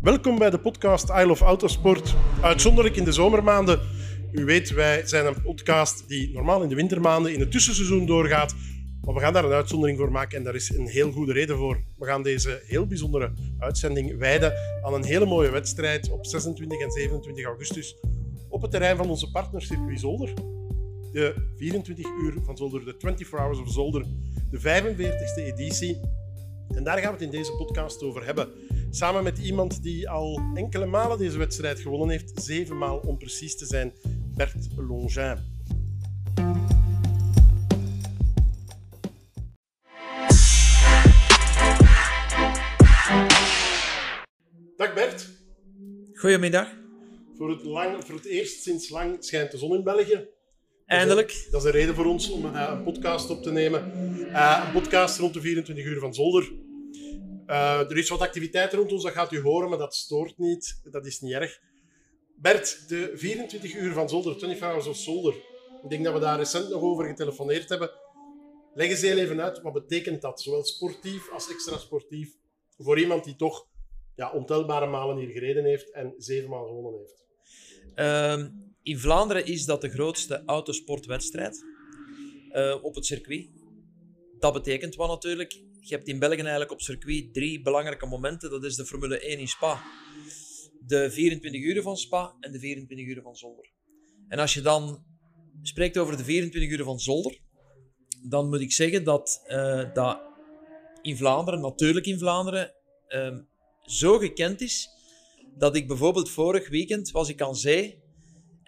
Welkom bij de podcast I Love Autosport. Uitzonderlijk in de zomermaanden. U weet, wij zijn een podcast die normaal in de wintermaanden in het tussenseizoen doorgaat. Maar we gaan daar een uitzondering voor maken en daar is een heel goede reden voor. We gaan deze heel bijzondere uitzending wijden aan een hele mooie wedstrijd op 26 en 27 augustus op het terrein van onze partner Circuit Zolder. De 24 uur van Zolder, de 24 Hours of Zolder, de 45e editie. En daar gaan we het in deze podcast over hebben. Samen met iemand die al enkele malen deze wedstrijd gewonnen heeft, zeven maal om precies te zijn, Bert Longin. Dag Bert. Goedemiddag. Voor het, lang, voor het eerst sinds lang schijnt de zon in België. Eindelijk. Dat is een reden voor ons om een, eh, een podcast op te nemen. Uh, een podcast rond de 24 uur van Zolder. Uh, er is wat activiteit rond ons, dat gaat u horen, maar dat stoort niet. Dat is niet erg. Bert, de 24 uur van Zolder, 24 Hours of Zolder. Ik denk dat we daar recent nog over getelefoneerd hebben. Leg eens heel even uit, wat betekent dat? Zowel sportief als extra sportief. Voor iemand die toch ja, ontelbare malen hier gereden heeft en zevenmaal gewonnen heeft. Uh, in Vlaanderen is dat de grootste autosportwedstrijd uh, op het circuit. Dat betekent wat natuurlijk. Je hebt in België eigenlijk op circuit drie belangrijke momenten. Dat is de Formule 1 in Spa, de 24 uur van Spa en de 24 uur van Zolder. En als je dan spreekt over de 24 uur van Zolder, dan moet ik zeggen dat uh, dat in Vlaanderen, natuurlijk in Vlaanderen, uh, zo gekend is dat ik bijvoorbeeld vorig weekend was ik aan zee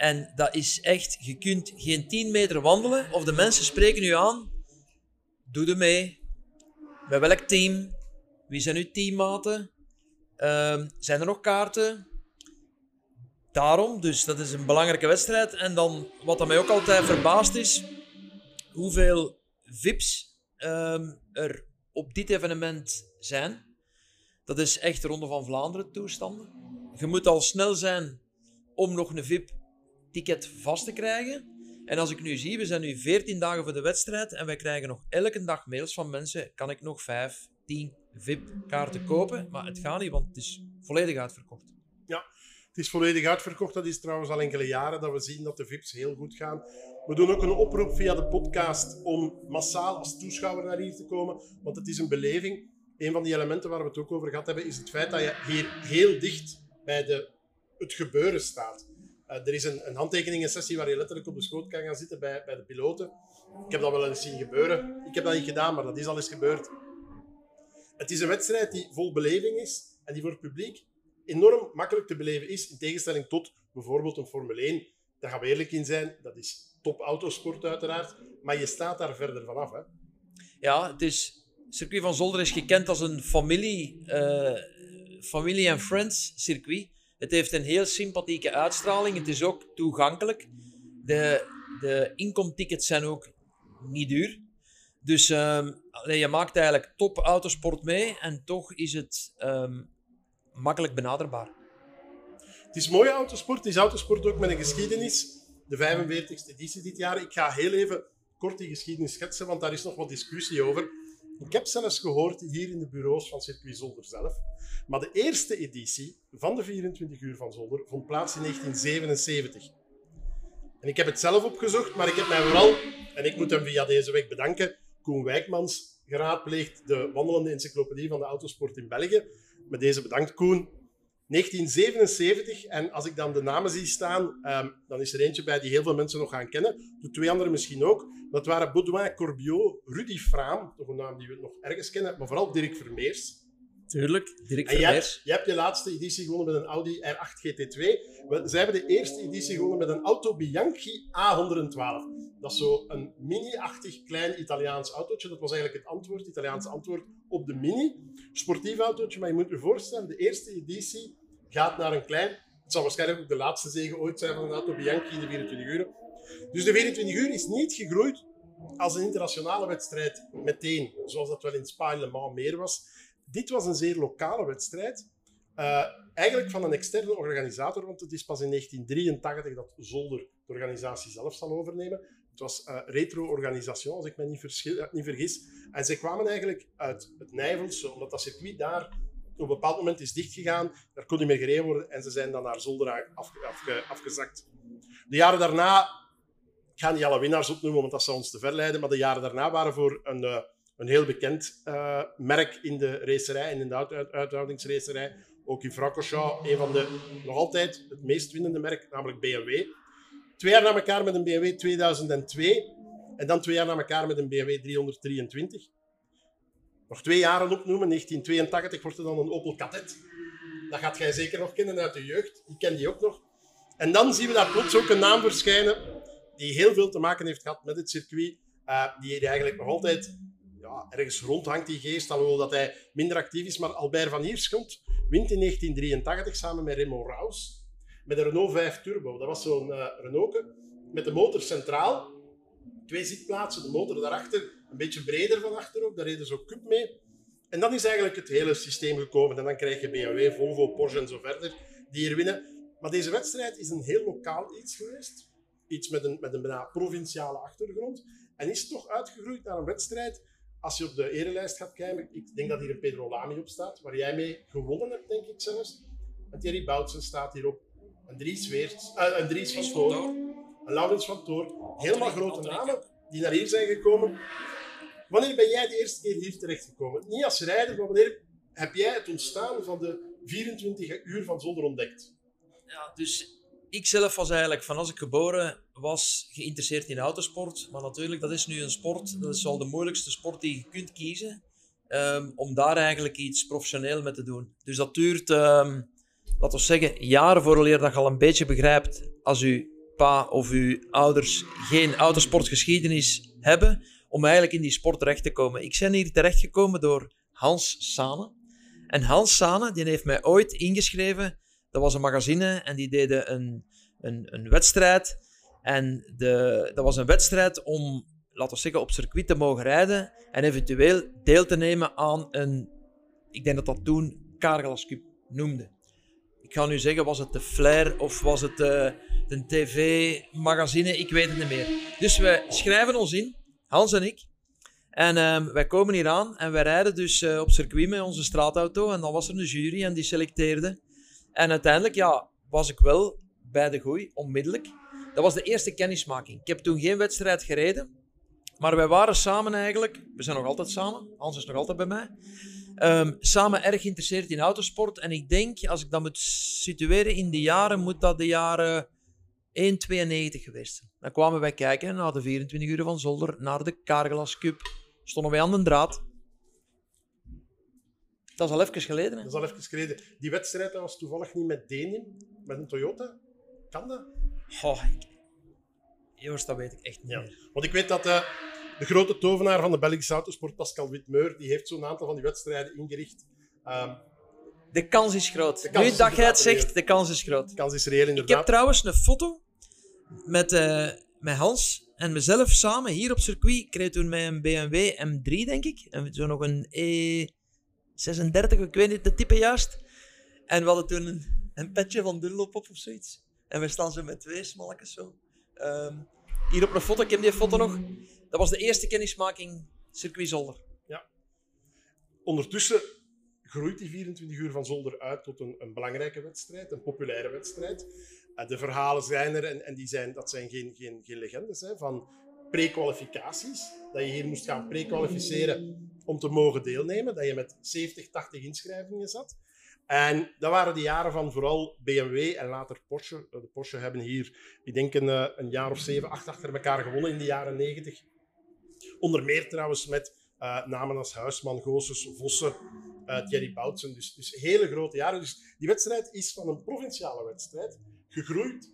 en dat is echt, je kunt geen 10 meter wandelen of de mensen spreken u aan. Doe er mee. Bij welk team? Wie zijn uw teammaten? Uh, zijn er nog kaarten? Daarom, dus dat is een belangrijke wedstrijd. En dan, wat dat mij ook altijd verbaast is, hoeveel VIP's um, er op dit evenement zijn. Dat is echt de Ronde van Vlaanderen toestanden. Je moet al snel zijn om nog een VIP-ticket vast te krijgen. En als ik nu zie, we zijn nu 14 dagen voor de wedstrijd en wij krijgen nog elke dag mails van mensen. Kan ik nog 5, 10 VIP-kaarten kopen? Maar het gaat niet, want het is volledig uitverkocht. Ja, het is volledig uitverkocht. Dat is trouwens al enkele jaren dat we zien dat de VIP's heel goed gaan. We doen ook een oproep via de podcast om massaal als toeschouwer naar hier te komen, want het is een beleving. Een van die elementen waar we het ook over gehad hebben, is het feit dat je hier heel dicht bij de, het gebeuren staat. Uh, er is een, een handtekeningensessie waar je letterlijk op de schoot kan gaan zitten bij, bij de piloten. Ik heb dat wel eens zien gebeuren. Ik heb dat niet gedaan, maar dat is al eens gebeurd. Het is een wedstrijd die vol beleving is en die voor het publiek enorm makkelijk te beleven is, in tegenstelling tot bijvoorbeeld een Formule 1. Daar gaan we eerlijk in zijn, dat is top autosport uiteraard, maar je staat daar verder vanaf. Hè? Ja, het is, circuit van Zolder is gekend als een familie, uh, familie en friends circuit. Het heeft een heel sympathieke uitstraling. Het is ook toegankelijk. De, de inkomtickets zijn ook niet duur. Dus um, je maakt eigenlijk top autosport mee en toch is het um, makkelijk benaderbaar. Het is mooie autosport. Het is autosport ook met een geschiedenis. De 45e editie dit jaar. Ik ga heel even kort die geschiedenis schetsen, want daar is nog wat discussie over. Ik heb zelfs gehoord hier in de bureaus van Circuit Zolder zelf. Maar de eerste editie van de 24 uur van Zolder vond plaats in 1977. En ik heb het zelf opgezocht, maar ik heb mij vooral, en ik moet hem via deze weg bedanken, Koen Wijkmans geraadpleegd, de wandelende encyclopedie van de autosport in België. Met deze bedankt, Koen. 1977, en als ik dan de namen zie staan, um, dan is er eentje bij die heel veel mensen nog gaan kennen. De twee anderen misschien ook. Dat waren Baudouin Corbiot, Rudy Fraam, toch een naam die we nog ergens kennen, maar vooral Dirk Vermeers. Tuurlijk, Dirk En jij, Vermeers. jij hebt je laatste editie gewonnen met een Audi R8 GT2. We- Zij hebben de eerste editie gewonnen met een Auto Bianchi A112. Dat is zo een mini-achtig klein Italiaans autootje. Dat was eigenlijk het antwoord, het Italiaanse antwoord op de Mini. Sportief autootje, maar je moet je voorstellen, de eerste editie gaat naar een klein... Het zal waarschijnlijk ook de laatste zege ooit zijn van een Auto Bianchi in de 24 uur. Dus de 24 uur is niet gegroeid als een internationale wedstrijd meteen, zoals dat wel in Spa en Le Mans meer was. Dit was een zeer lokale wedstrijd. Uh, eigenlijk van een externe organisator, want het is pas in 1983 dat Zolder de organisatie zelf zal overnemen. Het was uh, Retro Organisation, als ik me niet, niet, vergis. En zij kwamen eigenlijk uit het Nijvelse, omdat dat circuit daar een bepaald moment is dichtgegaan, daar kon niet meer gereden worden en ze zijn dan naar Zolder afge, afge, afgezakt. De jaren daarna, ik ga niet alle winnaars opnoemen, want dat zou ons te ver leiden, maar de jaren daarna waren voor een, uh, een heel bekend uh, merk in de racerij en in de uit, uithoudingsracerij, ook in Francorchamps, een van de nog altijd het meest winnende merk, namelijk BMW. Twee jaar na elkaar met een BMW 2002 en dan twee jaar na elkaar met een BMW 323. Nog twee jaren opnoemen. 1982 wordt er dan een Opel Kadett. Dat gaat jij zeker nog kennen uit de jeugd. Ik ken die ook nog. En dan zien we daar plots ook een naam verschijnen die heel veel te maken heeft gehad met het circuit. Uh, die eigenlijk nog altijd ja, ergens rondhangt, die geest. Alhoewel dat hij minder actief is. Maar Albert van Ierschot wint in 1983 samen met Remo Raus met een Renault 5 Turbo. Dat was zo'n uh, Renault met de motor centraal. Twee zitplaatsen, de motor daarachter een beetje breder van achter ook. Daar reden ze ook Cup mee. En dan is eigenlijk het hele systeem gekomen. En dan krijg je BMW, Volvo, Porsche en zo verder, die hier winnen. Maar deze wedstrijd is een heel lokaal iets geweest. Iets met een, met een bijna provinciale achtergrond. En is toch uitgegroeid naar een wedstrijd. Als je op de erelijst gaat kijken, ik denk dat hier een Pedro Lamy op staat, waar jij mee gewonnen hebt, denk ik zelfs. En Thierry Boutsen staat hierop. Een Dries Weert, uh, een Dries van Toor, een Laurens van Toor. Helemaal grote namen die naar hier zijn gekomen. Wanneer ben jij de eerste keer hier terechtgekomen? Niet als rijder, maar wanneer heb jij het ontstaan van de 24 uur van zonder ontdekt? Ja, dus ik zelf was eigenlijk van als ik geboren was geïnteresseerd in autosport. Maar natuurlijk, dat is nu een sport, dat is wel de moeilijkste sport die je kunt kiezen. Um, om daar eigenlijk iets professioneel mee te doen. Dus dat duurt, um, laten we zeggen, jaren voor dat je al een beetje begrijpt als uw pa of uw ouders geen autosportgeschiedenis hebben om eigenlijk in die sport terecht te komen. Ik ben hier terechtgekomen door Hans Sane. En Hans Sane die heeft mij ooit ingeschreven. Dat was een magazine en die deden een, een, een wedstrijd. En de, dat was een wedstrijd om, laten we zeggen, op circuit te mogen rijden. En eventueel deel te nemen aan een, ik denk dat dat toen Carglass Cup noemde. Ik ga nu zeggen, was het de Flair of was het de, de tv-magazine? Ik weet het niet meer. Dus we schrijven ons in Hans en ik. En um, wij komen hier aan en wij rijden dus uh, op circuit met onze straatauto. En dan was er een jury en die selecteerde. En uiteindelijk ja, was ik wel bij de gooi, onmiddellijk. Dat was de eerste kennismaking. Ik heb toen geen wedstrijd gereden. Maar wij waren samen eigenlijk, we zijn nog altijd samen, Hans is nog altijd bij mij. Um, samen erg geïnteresseerd in autosport. En ik denk, als ik dat moet situeren in de jaren, moet dat de jaren 1,92 geweest. Dan kwamen wij kijken na de 24 uur van Zolder naar de Carglass Cup. Stonden wij aan de draad. Dat is al even geleden. Hè? Dat is al even geleden. Die wedstrijd was toevallig niet met Denim, met een Toyota. Kan dat? Oh, Joost, dat weet ik echt niet ja. meer. Want ik weet dat uh, de grote tovenaar van de Belgische autosport, Pascal Witmeur, die heeft zo'n aantal van die wedstrijden ingericht. Um, de kans is groot. Kans nu dat jij het zegt, de kans is groot. De kans is reëel inderdaad. Ik heb trouwens een foto met, uh, met Hans en mezelf samen hier op circuit. Ik kreeg toen met een BMW M3, denk ik. En zo nog een E36, ik weet niet de type juist. En we hadden toen een, een petje van Dunlop op of zoiets. En we staan zo met twee smalletjes zo. Um, hier op een foto, ik heb die foto nog. Dat was de eerste kennismaking circuit Zolder. Ja. Ondertussen groeit die 24 uur van Zolder uit tot een, een belangrijke wedstrijd, een populaire wedstrijd. Uh, de verhalen zijn er en, en die zijn, dat zijn geen, geen, geen legendes hè, van pre-kwalificaties. Dat je hier moest gaan pre-kwalificeren om te mogen deelnemen. Dat je met 70, 80 inschrijvingen zat. En dat waren de jaren van vooral BMW en later Porsche. De Porsche hebben hier, ik denk, een, eh, een jaar of 7, 8 achter elkaar gewonnen in de jaren 90. Onder meer trouwens met namen als Huisman, Goossens, Vossen, uh, Thierry Boutsen. Dus, dus hele grote jaren. Dus die wedstrijd is van een provinciale wedstrijd gegroeid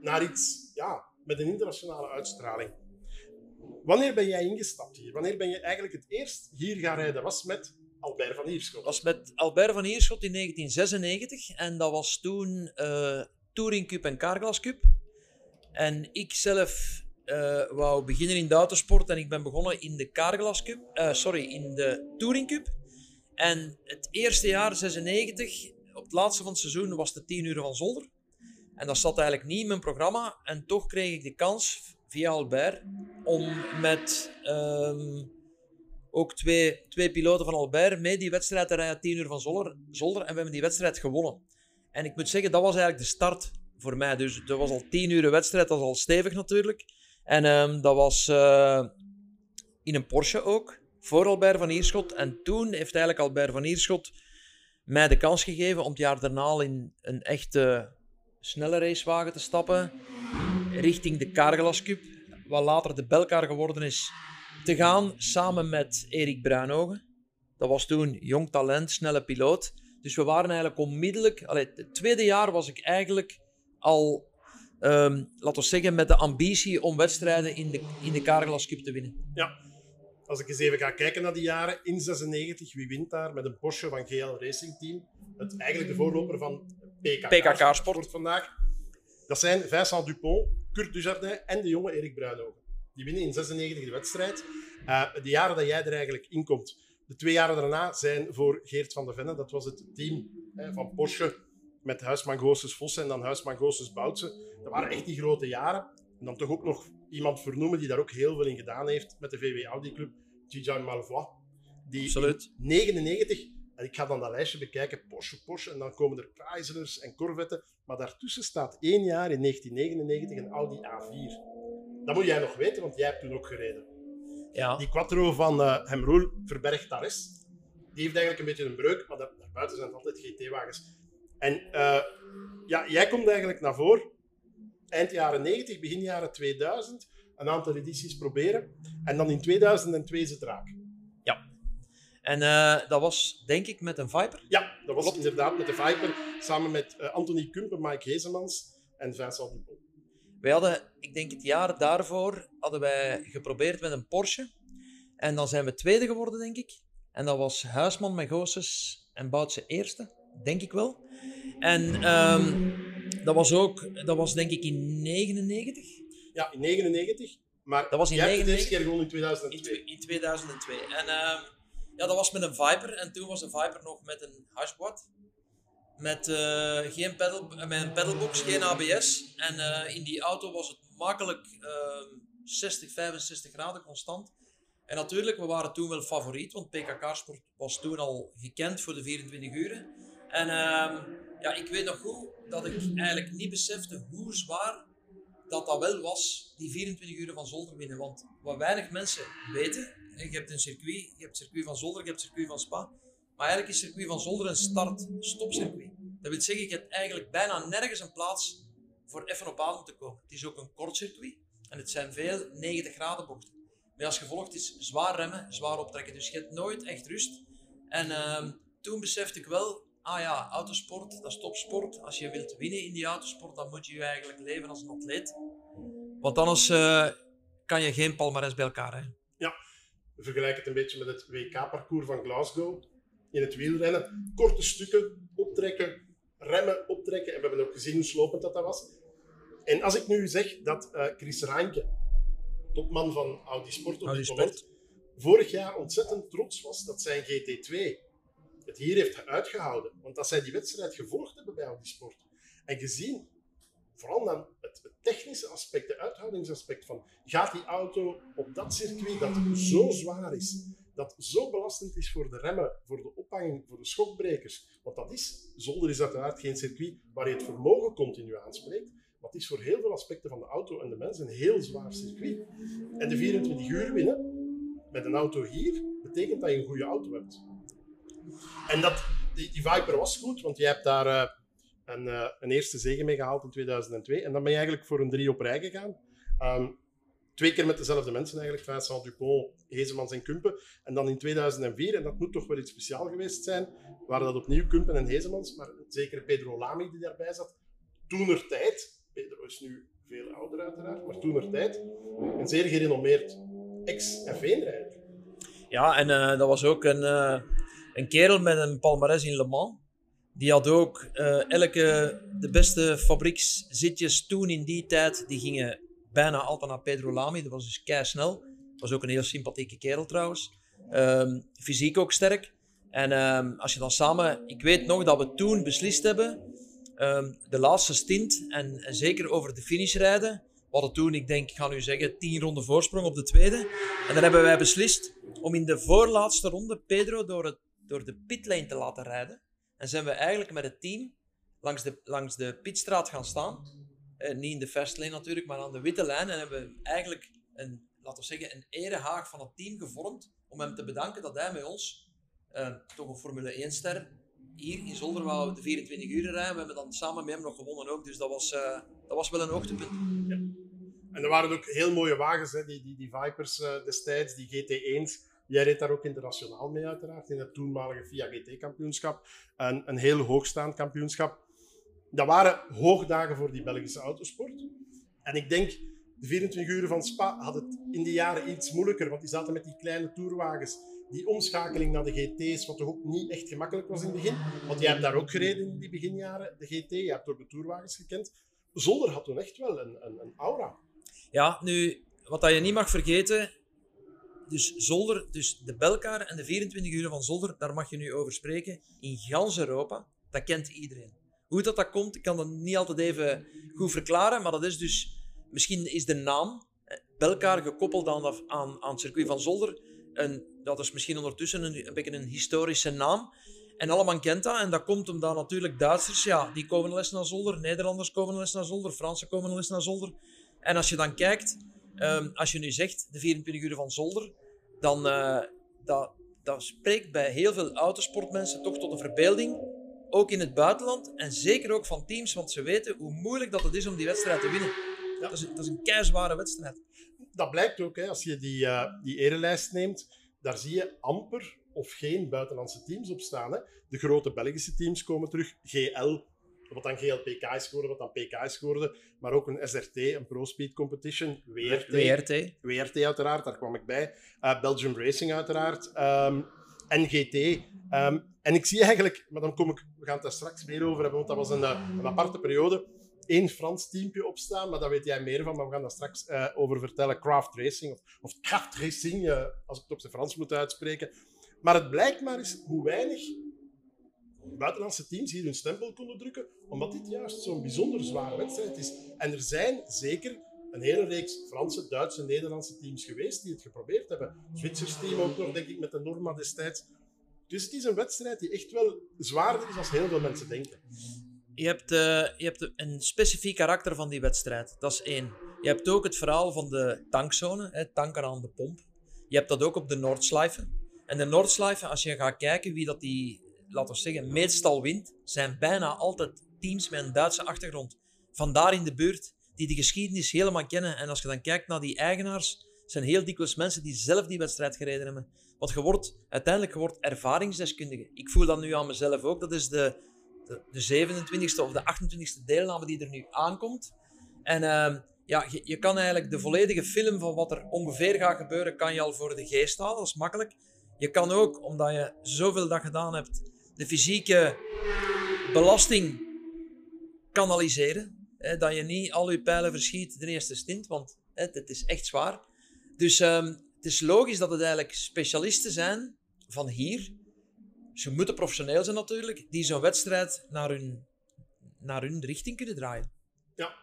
naar iets ja, met een internationale uitstraling. Wanneer ben jij ingestapt hier? Wanneer ben je eigenlijk het eerst hier gaan rijden? was met Albert van Ierschot. Was met Albert van Ierschot in 1996. En dat was toen uh, Touring Cup en Carglass Cup. En ik zelf uh, wou beginnen in de autosport en ik ben begonnen in de Carglass Cup, uh, sorry, in de Touring Cup. En het eerste jaar, 96, op het laatste van het seizoen, was de 10 uur van Zolder. En dat zat eigenlijk niet in mijn programma. En toch kreeg ik de kans via Albert om met um, ook twee, twee piloten van Albert mee die wedstrijd te rijden, 10 uur van Zolder, Zolder. En we hebben die wedstrijd gewonnen. En ik moet zeggen, dat was eigenlijk de start voor mij. Dus dat was al 10 uur wedstrijd, dat was al stevig natuurlijk. En ehm, dat was eh, in een Porsche ook, voor Albert van Ierschot. En toen heeft eigenlijk Albert van Ierschot mij de kans gegeven om het jaar daarna in een echte snelle racewagen te stappen. Richting de Carglass Cup, wat later de Belcar geworden is, te gaan samen met Erik Bruinogen. Dat was toen jong talent, snelle piloot. Dus we waren eigenlijk onmiddellijk. Allee, het tweede jaar was ik eigenlijk al, um, laten we zeggen, met de ambitie om wedstrijden in de, in de Carglass Cup te winnen. Ja, als ik eens even ga kijken naar die jaren, in 96, wie wint daar met een Porsche van GL Racing Team? Het, eigenlijk de voorloper van PKK, PKK Sport vandaag. Dat zijn Vincent Dupont, Kurt Dujardin en de jonge Erik Bruinogen. Die winnen in 96 de wedstrijd. Uh, de jaren dat jij er eigenlijk in komt. De twee jaren daarna zijn voor Geert van de Venne, dat was het team hè, van Porsche met Huisman Goossens Vossen en dan Huisman Goossens Boutse. Dat waren echt die grote jaren. En dan toch ook nog iemand vernoemen die daar ook heel veel in gedaan heeft met de VW Audi Club, Gijan Malvois. Die Absoluut. in 99, en ik ga dan dat lijstje bekijken, Porsche, Porsche, en dan komen er Chryslers en Corvetten. Maar daartussen staat één jaar in 1999 een Audi A4. Dat moet jij nog weten, want jij hebt toen ook gereden. Ja. Die Quattro van uh, Hemroel Verberg Tares, die heeft eigenlijk een beetje een breuk, maar daar, daarbuiten zijn het altijd GT-wagens. En uh, ja, jij komt eigenlijk naar voren, eind jaren 90, begin jaren 2000, een aantal edities proberen. En dan in 2002 is het raak. En uh, dat was denk ik met een Viper? Ja, dat was inderdaad met de Viper, samen met uh, Anthony Kumpen, Mike Hezemans en Vincent Dupont. Wij hadden, ik denk het jaar daarvoor, hadden wij geprobeerd met een Porsche. En dan zijn we tweede geworden, denk ik. En dat was Huisman met Goossens en Boutse eerste, denk ik wel. En um, dat was ook, dat was denk ik in 99. Ja, in 99. Maar dat was in jij 99, hebt de eerste keer gewoon in 2002. In, in 2002. En uh, ja, dat was met een Viper. En toen was de Viper nog met een hashboard. Met, uh, geen met een pedalbox, geen ABS. En uh, in die auto was het makkelijk 60, 65 graden constant. En natuurlijk, we waren toen wel favoriet, want PKK Sport was toen al gekend voor de 24 uren. En uh, ja, ik weet nog goed dat ik eigenlijk niet besefte hoe zwaar dat dat wel was, die 24 uur van Zolder winnen. Want wat weinig mensen weten, je hebt een circuit, je hebt het circuit van Zolder, je hebt het circuit van Spa. Maar eigenlijk is het circuit van Zolder een start-stopcircuit. Dat wil zeggen, je hebt eigenlijk bijna nergens een plaats voor even op adem te komen. Het is ook een kort circuit en het zijn veel 90 graden bochten. Maar als gevolg is zwaar remmen, zwaar optrekken. Dus je hebt nooit echt rust. En uh, toen besefte ik wel, ah ja, autosport, dat is topsport. Als je wilt winnen in die autosport, dan moet je je eigenlijk leven als een atleet. Want anders uh, kan je geen palmarès bij elkaar hebben. Vergelijken het een beetje met het WK-parcours van Glasgow. In het wielrennen, korte stukken, optrekken, remmen, optrekken. En we hebben ook gezien hoe slopend dat, dat was. En als ik nu zeg dat uh, Chris Reinke, topman van Audi Sport op Audi dit Sport. moment, vorig jaar ontzettend trots was dat zijn GT2 het hier heeft uitgehouden. Want dat zij die wedstrijd gevolgd hebben bij Audi Sport. En gezien, vooral dan het, technische aspect, het uithoudingsaspect van, gaat die auto op dat circuit dat zo zwaar is, dat zo belastend is voor de remmen, voor de ophanging, voor de schokbrekers. Want dat is, zonder is uiteraard geen circuit waar je het vermogen continu aanspreekt. Maar het is voor heel veel aspecten van de auto en de mens een heel zwaar circuit. En de 24 uur winnen met een auto hier, betekent dat je een goede auto hebt. En dat, die, die Viper was goed, want je hebt daar een, uh, een, eerste zege mee gehaald in 2002. En dan ben je eigenlijk voor een drie op rij gegaan. Um, twee keer met dezelfde mensen eigenlijk, Vincent Dupont, Hezemans en Kumpen. En dan in 2004, en dat moet toch wel iets speciaals geweest zijn, waren dat opnieuw Kumpen en Hezemans, maar zeker Pedro Lamy die daarbij zat. Toen tijd, Pedro is nu veel ouder uiteraard, maar toen tijd een zeer gerenommeerd ex-F1-rijder. Ja, en uh, dat was ook een, uh, een kerel met een palmarès in Le Mans. Die had ook uh, elke, de beste fabriekszitjes toen in die tijd, die gingen bijna altijd naar Pedro Lamy. Dat was dus kei snel. Was ook een heel sympathieke kerel trouwens. Um, fysiek ook sterk. En um, als je dan samen, ik weet nog dat we toen beslist hebben, um, de laatste stint en, en, zeker over de finish rijden, We hadden toen, ik denk, ik ga nu zeggen, tien ronden voorsprong op de tweede. En dan hebben wij beslist om in de voorlaatste ronde Pedro door, het, door de pitlane te laten rijden. En zijn we eigenlijk met het team langs de, langs de pitstraat gaan staan. Eh, niet in de fastlane natuurlijk, maar aan de witte lijn. En hebben we eigenlijk een, laten we zeggen, een erehaag van het team gevormd om hem te bedanken dat hij met ons, eh, toch een Formule 1-ster, hier in Zolder wou de 24 uur rijden. We hebben dan samen met hem nog gewonnen ook, dus dat was, uh, dat was wel een hoogtepunt. En er waren ook heel mooie wagens, hè, die, die, die Vipers destijds, die GT1's. Jij reed daar ook internationaal mee uiteraard, in het toenmalige FIA GT-kampioenschap. Een, een heel hoogstaand kampioenschap. Dat waren hoogdagen voor die Belgische autosport. En ik denk, de 24 uur van Spa had het in die jaren iets moeilijker, want die zaten met die kleine tourwagens. Die omschakeling naar de GT's, wat toch ook niet echt gemakkelijk was in het begin. Want jij hebt daar ook gereden in die beginjaren, de GT. Je hebt door de tourwagens gekend. Zolder had toen echt wel een, een, een aura. Ja, nu, wat dat je niet mag vergeten, dus Zolder, dus de Belkar en de 24 uur van Zolder, daar mag je nu over spreken. In gans Europa, dat kent iedereen. Hoe dat, dat komt, ik kan dat niet altijd even goed verklaren, maar dat is dus, misschien is de naam eh, Belkar gekoppeld aan, aan, aan het circuit van Zolder. En dat is misschien ondertussen een, beetje een historische naam. En allemaal kent dat. En dat komt omdat natuurlijk Duitsers, ja, die komen eens naar Zolder. Nederlanders komen eens naar Zolder. Fransen komen eens naar Zolder. En als je dan kijkt, ehm, als je nu zegt de 24 uur van Zolder, dan uh, dat, dat spreekt bij heel veel autosportmensen toch tot een verbeelding. Ook in het buitenland en zeker ook van teams, want ze weten hoe moeilijk dat het is om die wedstrijd te winnen. Ja. Dat, is, dat is een keizware wedstrijd. Dat blijkt ook, hè, als je die, uh, die erelijst neemt, daar zie je amper of geen buitenlandse teams op staan. Hè. De grote Belgische teams komen terug. GL, wat dan GLPK is geworden, wat dan PK is geworden. Maar ook een SRT, een Pro Speed Competition. WRT. WRT. WRT uiteraard, daar kwam ik bij. Uh, Belgium Racing uiteraard. Um, ehm, NGT. Um, ehm, en ik zie eigenlijk, maar dan kom ik, we gaan het daar straks meer over hebben, want dat was een, eh, een aparte periode. Eén Frans teampje opstaan, maar daar weet jij meer van, maar we gaan daar straks uh, over vertellen. Craft Racing, of, of Craft Racing, uh, als ik het op zijn Frans moet uitspreken. Maar het blijkt maar eens hoe weinig buitenlandse teams hier hun stempel konden drukken, omdat dit juist zo'n bijzonder zware wedstrijd is. En er zijn zeker een hele reeks Franse, Duitse, Nederlandse teams geweest die het geprobeerd hebben. Zwitsers team ook nog, denk ik, met de Norma destijds. Dus het is een wedstrijd die echt wel zwaarder is dan heel veel mensen denken. Je hebt, uh, je hebt een specifiek karakter van die wedstrijd. Dat is één. Je hebt ook het verhaal van de tankzone, hè, tanken aan de pomp. Je hebt dat ook op de Noordslijven. En de Noordslijven, als je gaat kijken wie dat die laten we zeggen, meestal wint, zijn bijna altijd teams met een Duitse achtergrond. Vandaar in de buurt, die de geschiedenis helemaal kennen. En als je dan kijkt naar die eigenaars, zijn heel dikwijls mensen die zelf die wedstrijd gereden hebben. Want je wordt, uiteindelijk je wordt ervaringsdeskundige. Ik voel dat nu aan mezelf ook. Dat is de, de, de 27e of de 28e deelname die er nu aankomt. En uh, ja, je, je, kan eigenlijk de volledige film van wat er ongeveer gaat gebeuren, kan je al voor de geest halen. Dat is makkelijk. Je kan ook, omdat je zoveel dat gedaan hebt, de fysieke belasting kanaliseren. Hè, dat je niet al je pijlen verschiet de eerste stint, want hè, het is echt zwaar. Dus um, het is logisch dat het eigenlijk specialisten zijn van hier. Ze moeten professioneel zijn natuurlijk, die zo'n wedstrijd naar hun, naar hun richting kunnen draaien. Ja.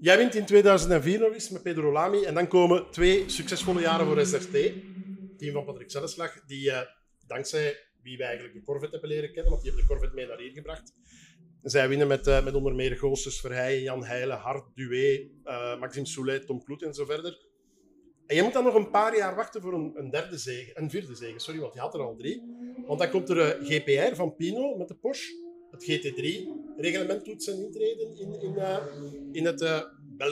Jij wint in 2004 nog eens met Pedro Lamy en dan komen twee succesvolle jaren voor SRT. Team van Patrick Zelleslag, die uh, dankzij wie wij eigenlijk de Corvette hebben leren kennen, want die hebben de Corvette mee naar hier gebracht. Zij winnen met, uh, met onder meer Goossens, Verheijen, Jan Heijlen, Hart, Dué, uh, Maxime Soulet, Tom Kloet en zo verder. En je moet dan nog een paar jaar wachten voor een, een derde zege, een vierde zege, sorry, want je had er al drie. Want dan komt er uh, GPR van Pino met de Porsche, het GT3-reglement doet zijn intreden in, in, in het uh,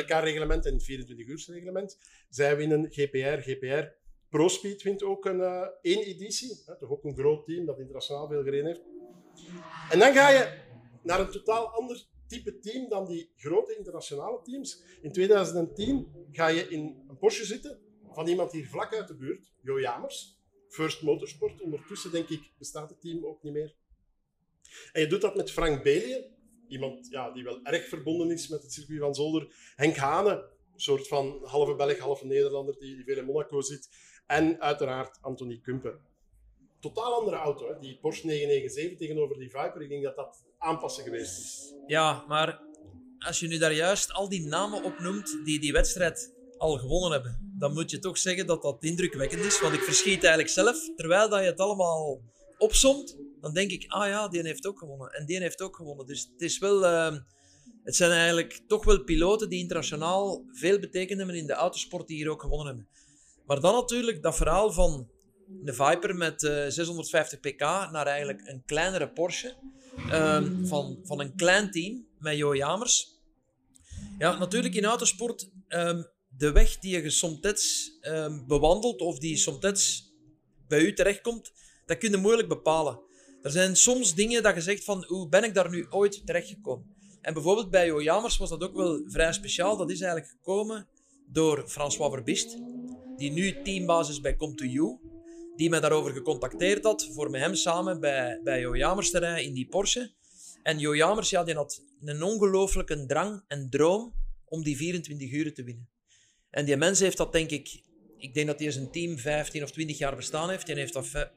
reglement en het 24-uursreglement. Zij winnen GPR, GPR ProSpeed wint ook een uh, één editie. Hè, toch ook een groot team dat internationaal veel gereden heeft. En dan ga je naar een totaal ander type team dan die grote internationale teams. In 2010 ga je in een Porsche zitten van iemand hier vlak uit de buurt, Jo Jamers. First Motorsport. Ondertussen, denk ik, bestaat het team ook niet meer. En je doet dat met Frank Belje, iemand ja, die wel erg verbonden is met het circuit van Zolder. Henk Hane, een soort van halve Belg, halve Nederlander, die, die veel in Monaco zit. En uiteraard Anthony Kumper. Totaal andere auto, hè? die Porsche 997 tegenover die Viper. Ik denk dat dat aanpassen geweest is. Ja, maar als je nu daar juist al die namen opnoemt die die wedstrijd al gewonnen hebben, dan moet je toch zeggen dat dat indrukwekkend is. Want ik verschiet eigenlijk zelf, terwijl dat je het allemaal opsomt, dan denk ik, ah ja, die heeft ook gewonnen. En die heeft ook gewonnen. Dus het is wel... ehm, het zijn eigenlijk toch wel piloten die internationaal veel betekend hebben in de autosport die hier ook gewonnen hebben. Maar dan natuurlijk dat verhaal van de Viper met eh, 650 pk naar eigenlijk een kleinere Porsche. ehm, van, van een klein team met Jo Jamers. Ja, natuurlijk in autosport, ehm, de weg die je somtijds ehm bewandelt of die somtijds bij u terechtkomt, dat kun je moeilijk bepalen. Er zijn soms dingen dat je zegt van, hoe ben ik daar nu ooit terechtgekomen? En bijvoorbeeld bij Jo Jamers was dat ook wel vrij speciaal. Dat is eigenlijk gekomen door François Verbist, die nu teambaas is bij Come to You, die mij daarover gecontacteerd had voor met hem samen bij, bij Jo Jamers in die Porsche. En Jo Jamers ja, die had een ongelooflijke drang en droom om die 24 uur te winnen. En die mens heeft dat denk ik, ik denk dat hij zijn team 15 of 20 jaar bestaan heeft. Die heeft dat ve-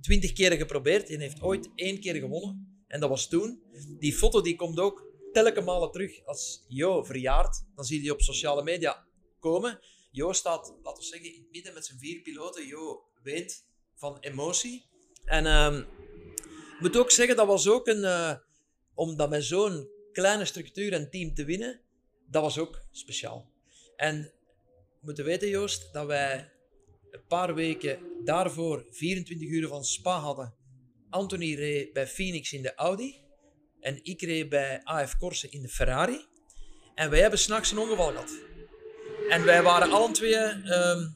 20 keren geprobeerd. Die heeft ooit één keer gewonnen. En dat was toen. Die foto die komt ook telkens malen terug als Jo verjaart. Dan zie je die op sociale media komen. Jo staat, laten we zeggen, in het midden met zijn vier piloten. Jo weet van emotie. En ehm, ik moet ook zeggen, dat was ook een... eh, om dat met zo'n kleine structuur en team te winnen, dat was ook speciaal. En we moeten weten, Joost, dat wij een paar weken daarvoor 24 uur van Spa hadden. Anthony reed bij Phoenix in de Audi. En ik reed bij AF Corse in de Ferrari. En wij hebben s'nachts een ongeval gehad. En wij waren alle twee ehm,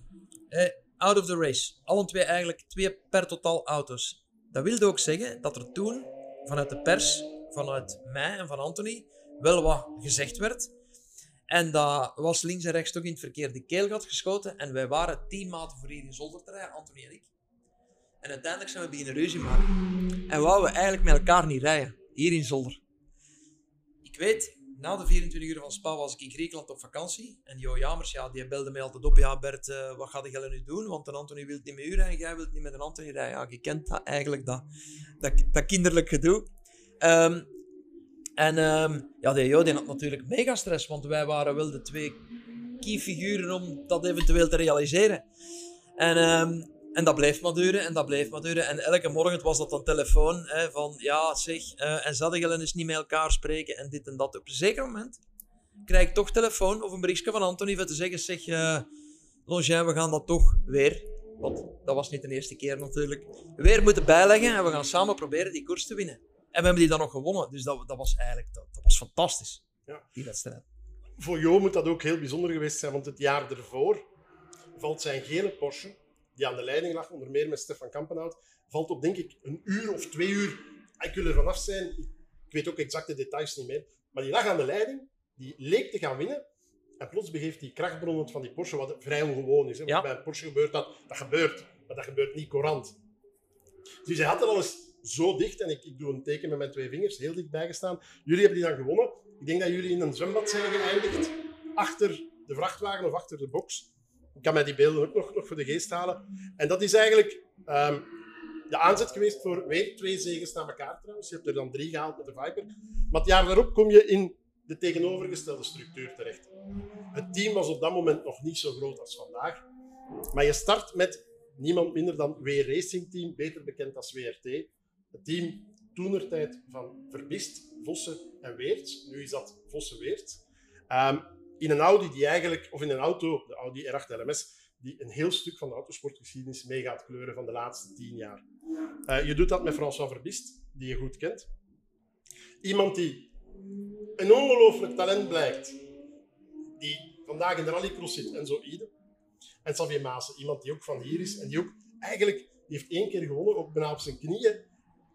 eh, out of the race. Alle twee eigenlijk twee per totaal auto's. Dat wilde ook zeggen dat er toen vanuit de pers, vanuit mij en van Anthony, wel wat gezegd werd. En dat was links en rechts toch in het verkeerde keelgat geschoten. En wij waren teammaten voor hier in Zolder te rijden, Anthony en ik. En uiteindelijk zijn we beginnen ruzie maken. En wouden we eigenlijk met elkaar niet rijden, hier in Zolder. Ik weet, na de 24 uur van Spa was ik in Griekenland op vakantie. En Jo Jamers, ja, die belde mij altijd op. Ja, Bert, eh, wat ga jij nu doen? Want een Anthony wil niet met u rijden, jij wilt niet met een Anthony rijden. Ja, je kent dat eigenlijk, dat, dat, dat kinderlijk gedoe. Ehm, en ehm, ja, die Jo die had natuurlijk mega stress, want wij waren wel de twee key figuren om dat eventueel te realiseren. En, ehm, en dat bleef maar duren en dat bleef maar duren. En elke morgen was dat dan telefoon hè, van ja, zeg, eh en jullie eens niet met elkaar spreken en dit en dat. Op een zeker moment krijg ik toch telefoon of een berichtje van Anthony voor te zeggen, zeg, eh Longin, we gaan dat toch weer, want dat was niet de eerste keer natuurlijk, weer moeten bijleggen en we gaan samen proberen die koers te winnen. En we hebben die dan nog gewonnen, dus dat, dat was eigenlijk dat, dat was fantastisch, Ja. die wedstrijd. Voor Jo moet dat ook heel bijzonder geweest zijn, want het jaar ervoor valt zijn gele Porsche, die aan de leiding lag, onder meer met Stefan Kampenhout, valt op denk ik een uur of twee uur. Ik wil er vanaf zijn, ik weet ook exact de details niet meer, maar die lag aan de leiding, die leek te gaan winnen. En plots begeeft die krachtbron van die Porsche, wat vrij ongewoon is. Hè? Want Ja. bij een Porsche gebeurt dat, dat gebeurt, maar dat gebeurt niet courant. Dus hij had er al eens zo dicht, en ik, ik doe een teken met mijn twee vingers, heel dichtbij gestaan. Jullie hebben die dan gewonnen. Ik denk dat jullie in een zwembad zijn geëindigd, achter de vrachtwagen of achter de box. Ik kan mij die beelden ook nog, nog voor de geest halen. En dat is eigenlijk ehm, de aanzet geweest voor weer twee zegens na elkaar trouwens. Je hebt er dan drie gehaald met de Viper. Maar het jaar daarop kom je in de tegenovergestelde structuur terecht. Het team was op dat moment nog niet zo groot als vandaag. Maar je start met niemand minder dan W Racing Team, beter bekend als WRT. Het team toenertijd van Verbist, Vossen en Weerts. Nu is dat Vossen-Weerts. Ehm, in een Audi die eigenlijk, of in een auto, de Audi R8 LMS, die een heel stuk van de autosportgeschiedenis mee gaat kleuren van de laatste tien jaar. Eh, je doet dat met François Verbist, die je goed kent. Iemand die een ongelooflijk talent blijkt, die vandaag in de rallycross zit en zo ieder. En Xavier Maassen, iemand die ook van hier is en die ook eigenlijk, heeft één keer gewonnen, ook bijna op zijn knieën.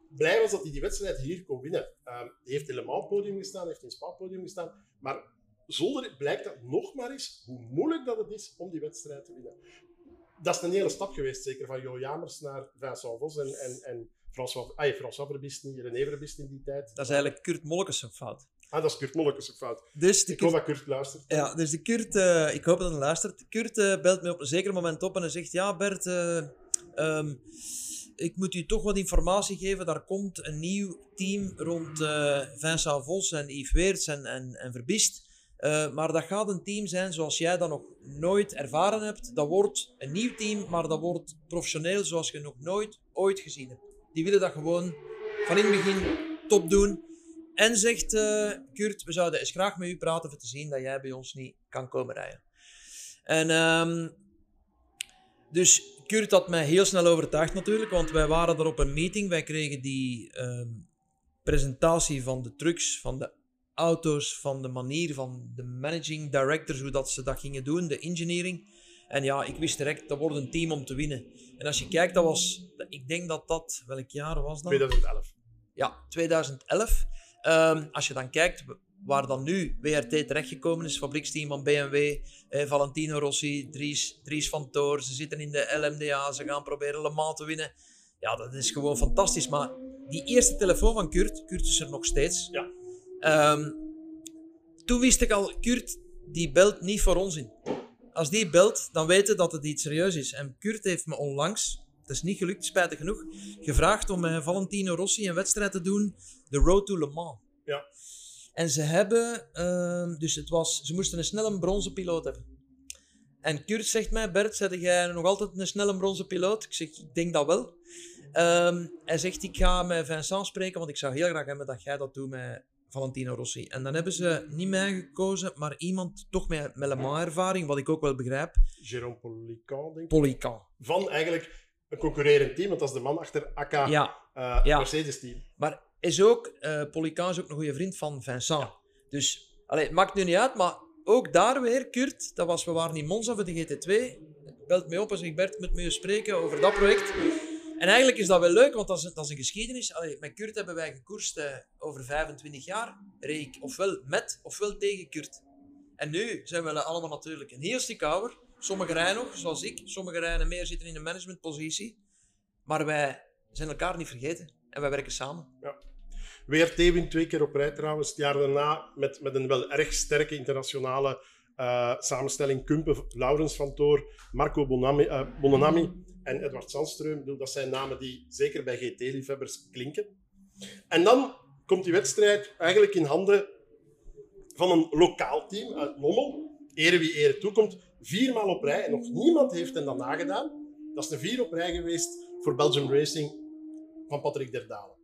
Blij was dat hij die wedstrijd hier kon winnen. Ehm die heeft in Le podium gestaan, heeft in Spa podium gestaan, maar zonder blijkt dat nog maar eens hoe moeilijk dat het is om die wedstrijd te winnen. Dat is een hele stap geweest, zeker van Jo Jamers naar Vincent Vos en, en, en François, François Verbist niet, René Verbist in die tijd. Dat is eigenlijk Kurt Molkes fout. Ah, dat is Kurt Mollekes ook fout. Dus de Ik hoop dat Kurt luistert. Ja, dus de Kurt, eh, ik hoop dat hij luistert. Kurt eh, belt me op een zeker moment op en hij zegt: Ja, Bert, eh, ehm, ik moet u toch wat informatie geven. Daar komt een nieuw team rond eh, Vincent Vos en Yves Weerts en, en, en Verbist. Eh, maar dat gaat een team zijn zoals jij dat nog nooit ervaren hebt. Dat wordt een nieuw team, maar dat wordt professioneel zoals je nog nooit ooit gezien hebt. Die willen dat gewoon van in het begin top doen. En zegt uh, Kurt, we zouden eens graag met u praten om te zien dat jij bij ons niet kan komen rijden. En um, dus Kurt had mij heel snel overtuigd natuurlijk, want wij waren er op een meeting. Wij kregen die um, presentatie van de trucks, van de auto's, van de manier van de managing directors, hoe dat ze dat gingen doen, de engineering. En ja, ik wist direct, dat wordt een team om te winnen. En als je kijkt, dat was, ik denk dat dat, welk jaar was dat? 2011. Ja, 2011. Um, als je dan kijkt waar dan nu WRT terechtgekomen is, fabrieksteam van BMW, eh, Valentino Rossi, Dries, Dries van Toor, ze zitten in de LMDA, ze gaan proberen Le Mans te winnen. Ja, dat is gewoon fantastisch. Maar die eerste telefoon van Kurt, Kurt is er nog steeds. Ja. Um, toen wist ik al, Kurt, die belt niet voor ons in. Als die belt, dan weten dat het iets serieus is. En Kurt heeft me onlangs, het is niet gelukt, spijtig genoeg, gevraagd om met Valentino Rossi een wedstrijd te doen, de Road to Le Mans. Ja. En ze hebben, uh, dus het was, ze moesten een snelle bronzen piloot hebben. En Kurt zegt mij, Bert, zeg jij nog altijd een snelle bronzen piloot? Ik zeg, ik denk dat wel. Um, hij zegt, ik ga met Vincent spreken, want ik zou heel graag hebben dat jij dat doet met Valentino Rossi. En dan hebben ze niet mij gekozen, maar iemand toch met, met Le ervaring, wat ik ook wel begrijp. Jérôme Polican, denk ik. Polican. Van eigenlijk een concurrerend team, want dat is de man achter AK ja. Uh, ja. Mercedes-team. Maar is ook, uh, Polican is ook een goede vriend van Vincent. Ja. Dus, allee, het maakt nu niet uit, maar ook daar weer, Kurt, dat was, we waren in Monza voor de GT2, belt mij op en zegt, Bert, met me spreken over dat project. En eigenlijk is dat wel leuk, want dat is, een geschiedenis. Met Kurt hebben wij gekoerst uh, over 25 jaar. Reek ofwel met ofwel tegen Kurt. En nu zijn we allemaal natuurlijk een heel stuk ouder. Sommigen rijden nog, zoals ik. Sommigen rijden meer, zitten in een managementpositie. Maar wij zijn elkaar niet vergeten. En wij werken samen. Ja. WRT wint twee keer op rij trouwens. Het jaar daarna met, met een wel erg sterke internationale uh, samenstelling. Kumpen, Laurens van Toor, Marco Bonami, uh, Bonanami en Edward Sandström. Dat zijn namen die zeker bij GT-liefhebbers klinken. En dan komt die wedstrijd eigenlijk in handen van een lokaal team uit Lommel. Ere wie ere toekomt. Viermaal op rij en nog niemand heeft hen dat nagedaan. Dat is de vier op rij geweest voor Belgium Racing van Patrick Derdalen.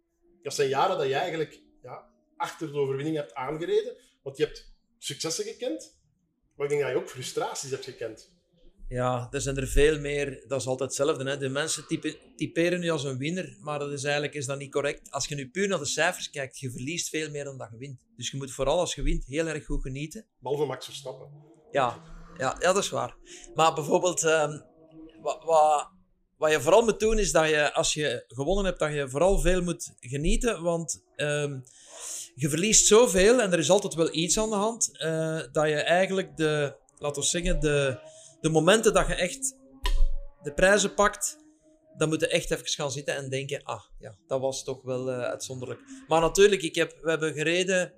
Dat zijn jaren dat je eigenlijk ja, achter de overwinning hebt aangereden. Want je hebt successen gekend, maar ik denk dat je ook frustraties hebt gekend. Ja, er zijn er veel meer. Dat is altijd hetzelfde. Hè. De mensen type, typeren nu als een winnaar, maar dat is eigenlijk is dat niet correct. Als je nu puur naar de cijfers kijkt, je verliest veel meer dan dat je wint. Dus je moet vooral als je wint heel erg goed genieten. Behalve Max Verstappen. Ja, ja, ja dat is waar. Maar bijvoorbeeld, um, wat, wat, wat je vooral moet doen, is dat je als je gewonnen hebt, dat je vooral veel moet genieten. Want um, je verliest zoveel en er is altijd wel iets aan de hand, uh, dat je eigenlijk de, laten we zeggen, de de momenten dat je echt de prijzen pakt, dan moet je echt even gaan zitten en denken, ah ja, dat was toch wel uh, uitzonderlijk. Maar natuurlijk, ik heb, we hebben gereden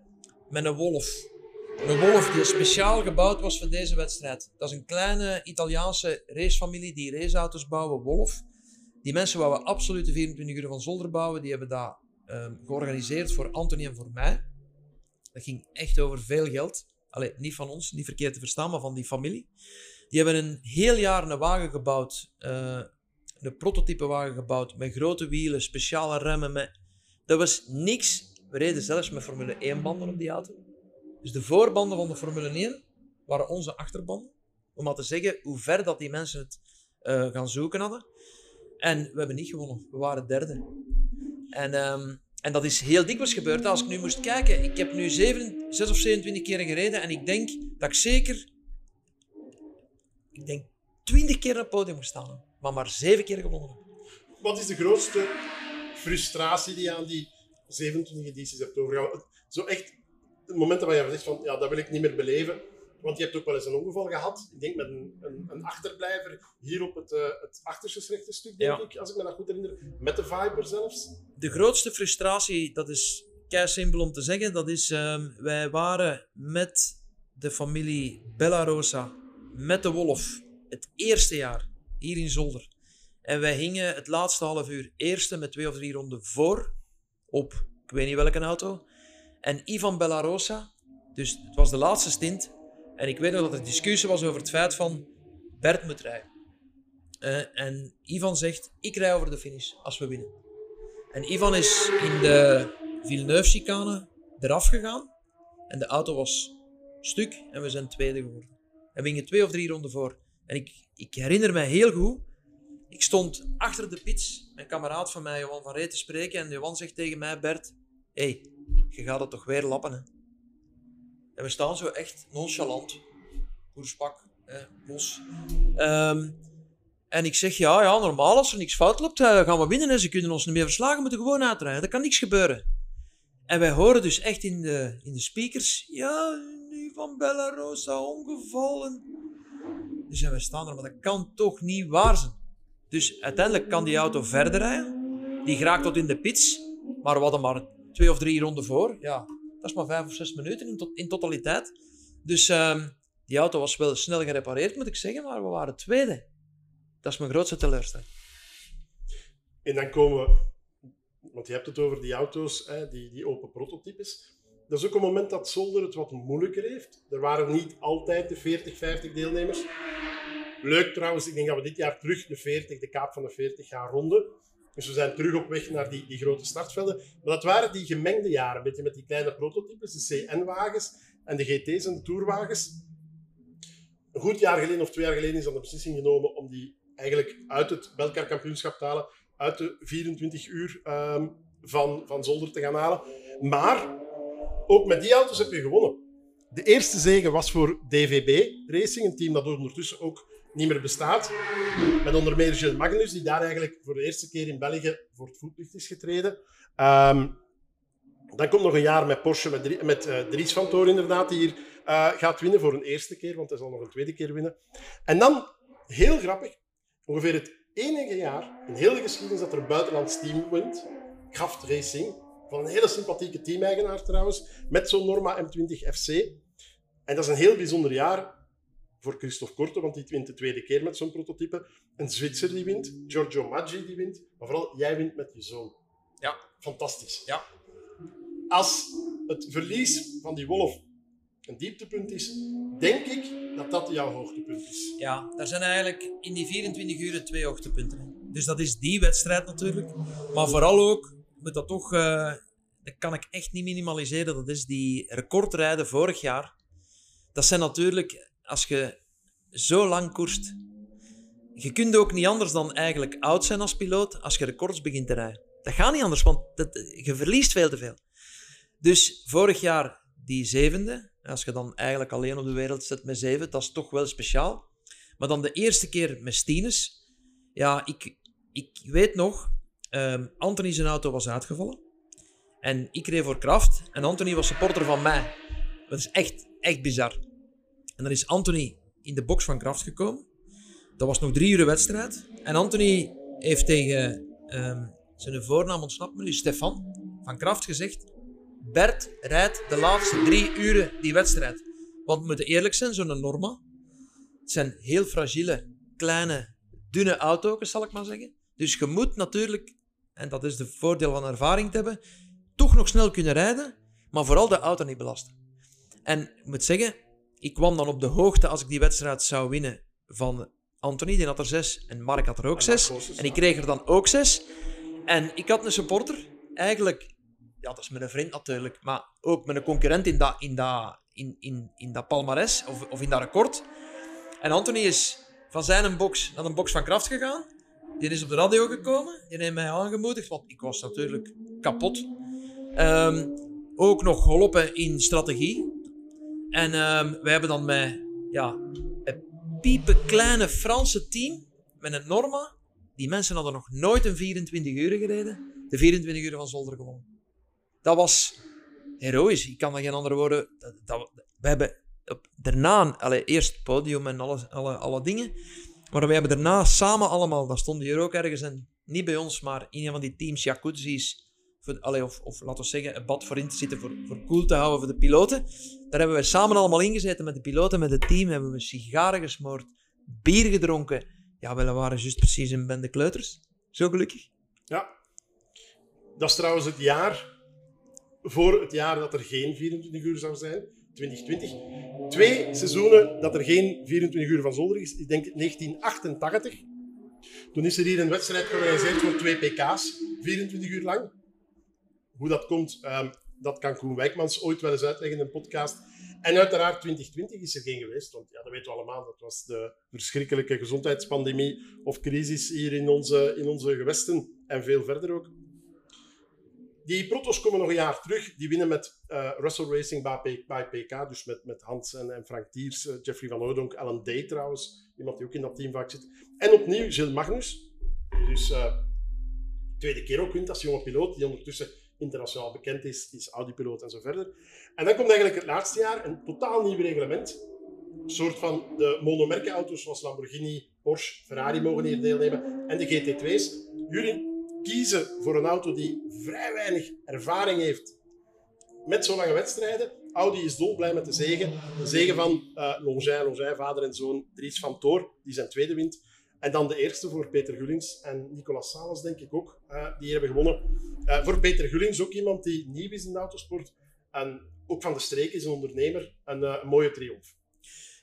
met een Wolf. Een Wolf die speciaal gebouwd was voor deze wedstrijd. Dat is een kleine Italiaanse racefamilie die raceauto's bouwen, Wolf. Die mensen we absoluut de 24 uur van Zolder bouwen, die hebben dat um, georganiseerd voor Anthony en voor mij. Dat ging echt over veel geld. Allee, niet van ons, niet verkeerd te verstaan, maar van die familie. Die hebben een heel jaar een wagen gebouwd, uh, een prototype wagen gebouwd, met grote wielen, speciale remmen. Met... Dat was niks. We reden zelfs met Formule 1 banden op die auto. Dus de voorbanden van de Formule 1 waren onze achterbanden. Om maar te zeggen hoe ver dat die mensen het uh, gaan zoeken hadden. En we hebben niet gewonnen. We waren derde. En, um, en dat is heel dikwijls gebeurd. Als ik nu moest kijken, ik heb nu 7, 6 of 27 keer gereden en ik denk dat ik zeker ik denk, twintig keer op het podium gestaan maar maar zeven keer gewonnen Wat is de grootste frustratie die je aan die 27 edities hebt overgehouden? Zo echt het moment waar je zegt van, ja, dat wil ik niet meer beleven. Want je hebt ook wel eens een ongeval gehad. Ik denk met een, een, een achterblijver hier op het, uh, het achterste stuk, denk ik, als ik me dat goed herinner. Met de Viper zelfs. De grootste frustratie, dat is kei simpel om te zeggen, dat is, uh, wij waren met de familie Bellarosa met de Wolf het eerste jaar hier in Zolder. En wij hingen het laatste half uur eerste met twee of drie ronden voor op, ik weet niet welke auto. En Ivan Bellarosa, dus het was de laatste stint. En ik weet nog dat er discussie was over het feit van Bert moet rijden. Eh, en Ivan zegt, ik rij over de finish als we winnen. En Ivan is in de Villeneuve-chicane eraf gegaan. En de auto was stuk en we zijn tweede geworden. En we gingen twee of drie ronden voor. En ik, ik herinner me heel goed, ik stond achter de pits, mijn kameraad van mij, Johan van Reet, te spreken. En Johan zegt tegen mij, Bert, hey, je gaat het toch weer lappen, hè? En we staan zo echt nonchalant, koerspak, eh, los. Ehm, en ik zeg, ja, ja, normaal als er niks fout loopt, uh, gaan we winnen. En ze kunnen ons niet meer verslagen, moeten gewoon uitrijden. Er kan niks gebeuren. En wij horen dus echt in de, in de speakers, ja, van Bellarosa ongevallen. Dus we staan er, maar dat kan toch niet waar zijn. Dus uiteindelijk kan die auto verder rijden. Die geraakt tot in de pits, maar we hadden maar twee of drie ronden voor. Ja, dat is maar vijf of zes minuten in, in totaliteit. Dus um, die auto was wel snel gerepareerd, moet ik zeggen, maar we waren tweede. Dat is mijn grootste teleurstelling. En dan komen we, want je hebt het over die auto's, hè, die, die open prototypes. Dat is ook een moment dat Zolder het wat moeilijker heeft. Er waren niet altijd de 40, 50 deelnemers. Leuk trouwens, ik denk dat we dit jaar terug de 40, de kaap van de 40 gaan ronden. Dus we zijn terug op weg naar die, die grote startvelden. Maar dat waren die gemengde jaren, een beetje met die kleine prototypes, de CN-wagens en de GT's en de Tourwagens. Een goed jaar geleden of twee jaar geleden is dan de beslissing genomen om die eigenlijk uit het Belkar kampioenschap te halen, uit de 24 uur um, van, van Zolder te gaan halen. Maar ook met die auto's heb je gewonnen. De eerste zege was voor DVB Racing, een team dat ondertussen ook niet meer bestaat. Met onder meer Gilles Magnus, die daar eigenlijk voor de eerste keer in België voor het voetlicht is getreden. Um, dan komt nog een jaar met Porsche, met, met uh, Dries van Toor inderdaad, die hier uh, gaat winnen voor een eerste keer, want hij zal nog een tweede keer winnen. En dan, heel grappig, ongeveer het enige jaar in heel de geschiedenis dat er een buitenlands team wint, Kraft Racing, van een hele sympathieke teameigenaar trouwens, met zo'n Norma M20 FC. En dat is een heel bijzonder jaar voor Christophe Korte, want die wint de tweede keer met zo'n prototype. Een Zwitser die wint, Giorgio Maggi die wint, maar vooral jij wint met je zoon. Ja. Fantastisch. Ja. Als het verlies van die Wolf een dieptepunt is, denk ik dat dat jouw hoogtepunt is. Ja, er zijn eigenlijk in die 24 uur twee hoogtepunten. Dus dat is die wedstrijd natuurlijk. Maar vooral ook, moet dat toch, uh, dat kan ik echt niet minimaliseren, dat is die recordrijden vorig jaar. Dat zijn natuurlijk, als je zo lang koerst, je kunt ook niet anders dan eigenlijk oud zijn als piloot als je records begint te rijden. Dat gaat niet anders, want dat, je verliest veel te veel. Dus vorig jaar die zevende, als je dan eigenlijk alleen op de wereld zit met zeven, dat is toch wel speciaal. Maar dan de eerste keer met Stines, ja, ik, ik weet nog, um, Anthony zijn auto was uitgevallen. En ik reed voor Kraft en Anthony was supporter van mij. Dat is echt, echt bizar. En dan is Anthony in de box van Kraft gekomen. Dat was nog drie uur wedstrijd. En Anthony heeft tegen um, zijn voornaam ontsnapt me nu, Stefan van Kraft gezegd Bert rijdt de laatste drie uren die wedstrijd. Want we moeten eerlijk zijn, zo'n Norma. Het zijn heel fragiele, kleine, dunne auto's, zal ik maar zeggen. Dus je moet natuurlijk, en dat is de voordeel van ervaring te hebben, toch nog snel kunnen rijden, maar vooral de auto niet belasten. En ik moet zeggen, ik kwam dan op de hoogte als ik die wedstrijd zou winnen van Anthony, die had er zes, en Mark had er ook zes. En ik kreeg er dan ook zes. En ik had een supporter, eigenlijk ja, dat is met een vriend natuurlijk, maar ook met een concurrent in dat, in dat, in, in, in dat palmares of, of in dat record. En Anthony is van zijn box naar een box van kracht gegaan. Die is op de radio gekomen. Die heeft mij aangemoedigd, want ik was natuurlijk kapot. Um, ook nog geholpen in strategie. En um, wij hebben dan met ja, piepe kleine Franse team, met een Norma. Die mensen hadden nog nooit een 24 uur gereden. De 24 uur van Zolder gewonnen dat was heroïs. Ik kan dat geen andere woorden. Dat, we hebben daarna, allee, eerst het podium en alle, alle, alle dingen. Maar we hebben daarna samen allemaal, dat stond hier ook ergens, en niet bij ons, maar in een van die teams, Jacuzzis, of, laten we zeggen, een bad voor in te zitten, voor, voor cool te houden voor de piloten. Daar hebben we samen allemaal ingezeten met de piloten, met het team, hebben we sigaren gesmoord, bier gedronken. Ja, we waren juist precies in Ben de Kleuters. Zo gelukkig. Ja. Dat is trouwens het jaar voor het jaar dat er geen 24 uur zou zijn. 2020. Twee seizoenen dat er geen 24 uur van zolder is. Ik denk 1988. Toen is er hier een wedstrijd georganiseerd voor twee PK's, 24 uur lang. Hoe dat komt, ehm, dat kan Koen Wijkmans ooit wel eens uitleggen in een podcast. En uiteraard 2020 is er geen geweest, want ja, dat weten we allemaal. Dat was de verschrikkelijke gezondheidspandemie of crisis hier in onze, in onze gewesten en veel verder ook. Die protos komen nog een jaar terug. Die winnen met uh, Russell Racing bij, PK, dus met, met Hans en, Frank Tiers, uh, Jeffrey van Oudonk, Alan Day trouwens, iemand die ook in dat team vaak zit. En opnieuw Gilles Magnus, die dus uh, tweede keer ook wint als jonge piloot, die ondertussen internationaal bekend is, is Audi-piloot en zo verder. En dan komt eigenlijk het laatste jaar een totaal nieuw reglement. Een soort van de monomerkenauto's zoals Lamborghini, Porsche, Ferrari mogen hier deelnemen en de GT2's. Jullie kiezen voor een auto die vrij weinig ervaring heeft met zo lange wedstrijden. Audi is dolblij met de zegen. De zegen van uh, Longin, Longin, vader en zoon Dries van Toor, die zijn tweede wint. En dan de eerste voor Peter Gullings en Nicolas Sales, denk ik ook, uh, die hebben gewonnen. Uh, voor Peter Gullings ook iemand die nieuw is in de autosport. En ook van de streek is een ondernemer. Een, een mooie triomf.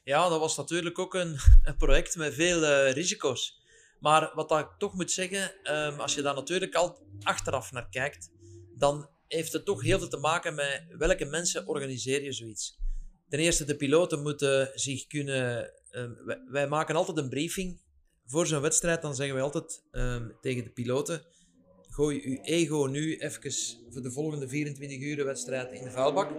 Ja, dat was natuurlijk ook een, een project met veel risico's. Maar wat ik toch moet zeggen, um, als je daar natuurlijk al achteraf naar kijkt, dan heeft het toch heel veel te maken met welke mensen organiseer je zoiets. Ten eerste, de piloten moeten zich kunnen. Wij, wij, maken altijd een briefing voor zo'n wedstrijd. Dan zeggen wij altijd um, tegen de piloten: gooi uw ego nu even voor de volgende 24 uur wedstrijd in de vuilbak.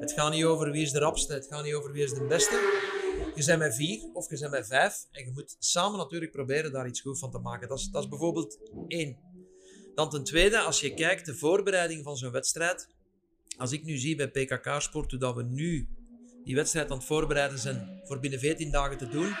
Het gaat niet over wie is de rapste, het gaat niet over wie is de beste. Je bent met vier of je bent met vijf en je moet samen natuurlijk proberen daar iets goed van te maken. Dat is, dat is bijvoorbeeld één. Dan ten tweede, als je kijkt de voorbereiding van zo'n wedstrijd. Als ik nu zie bij PKK Sport dat we nu die wedstrijd aan het voorbereiden zijn voor binnen 14 dagen te doen.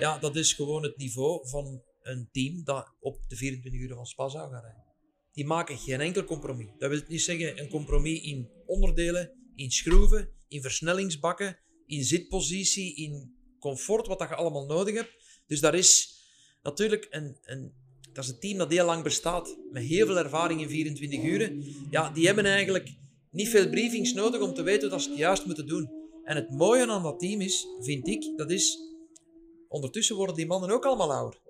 Ja, dat is gewoon het niveau van een team dat op de 24 uur van Spa zou gaan rijden. Die maken geen enkel compromis. Dat wil niet zeggen een compromis in onderdelen, in schroeven, in versnellingsbakken, in zitpositie, in comfort, wat dat je allemaal nodig hebt. Dus daar is natuurlijk een, een, dat is een team dat heel lang bestaat, met heel veel ervaring in 24 uren. Ja, die hebben eigenlijk niet veel briefings nodig om te weten dat ze het juist moeten doen. En het mooie aan dat team is, vind ik, dat is, ondertussen worden die mannen ook allemaal ouder.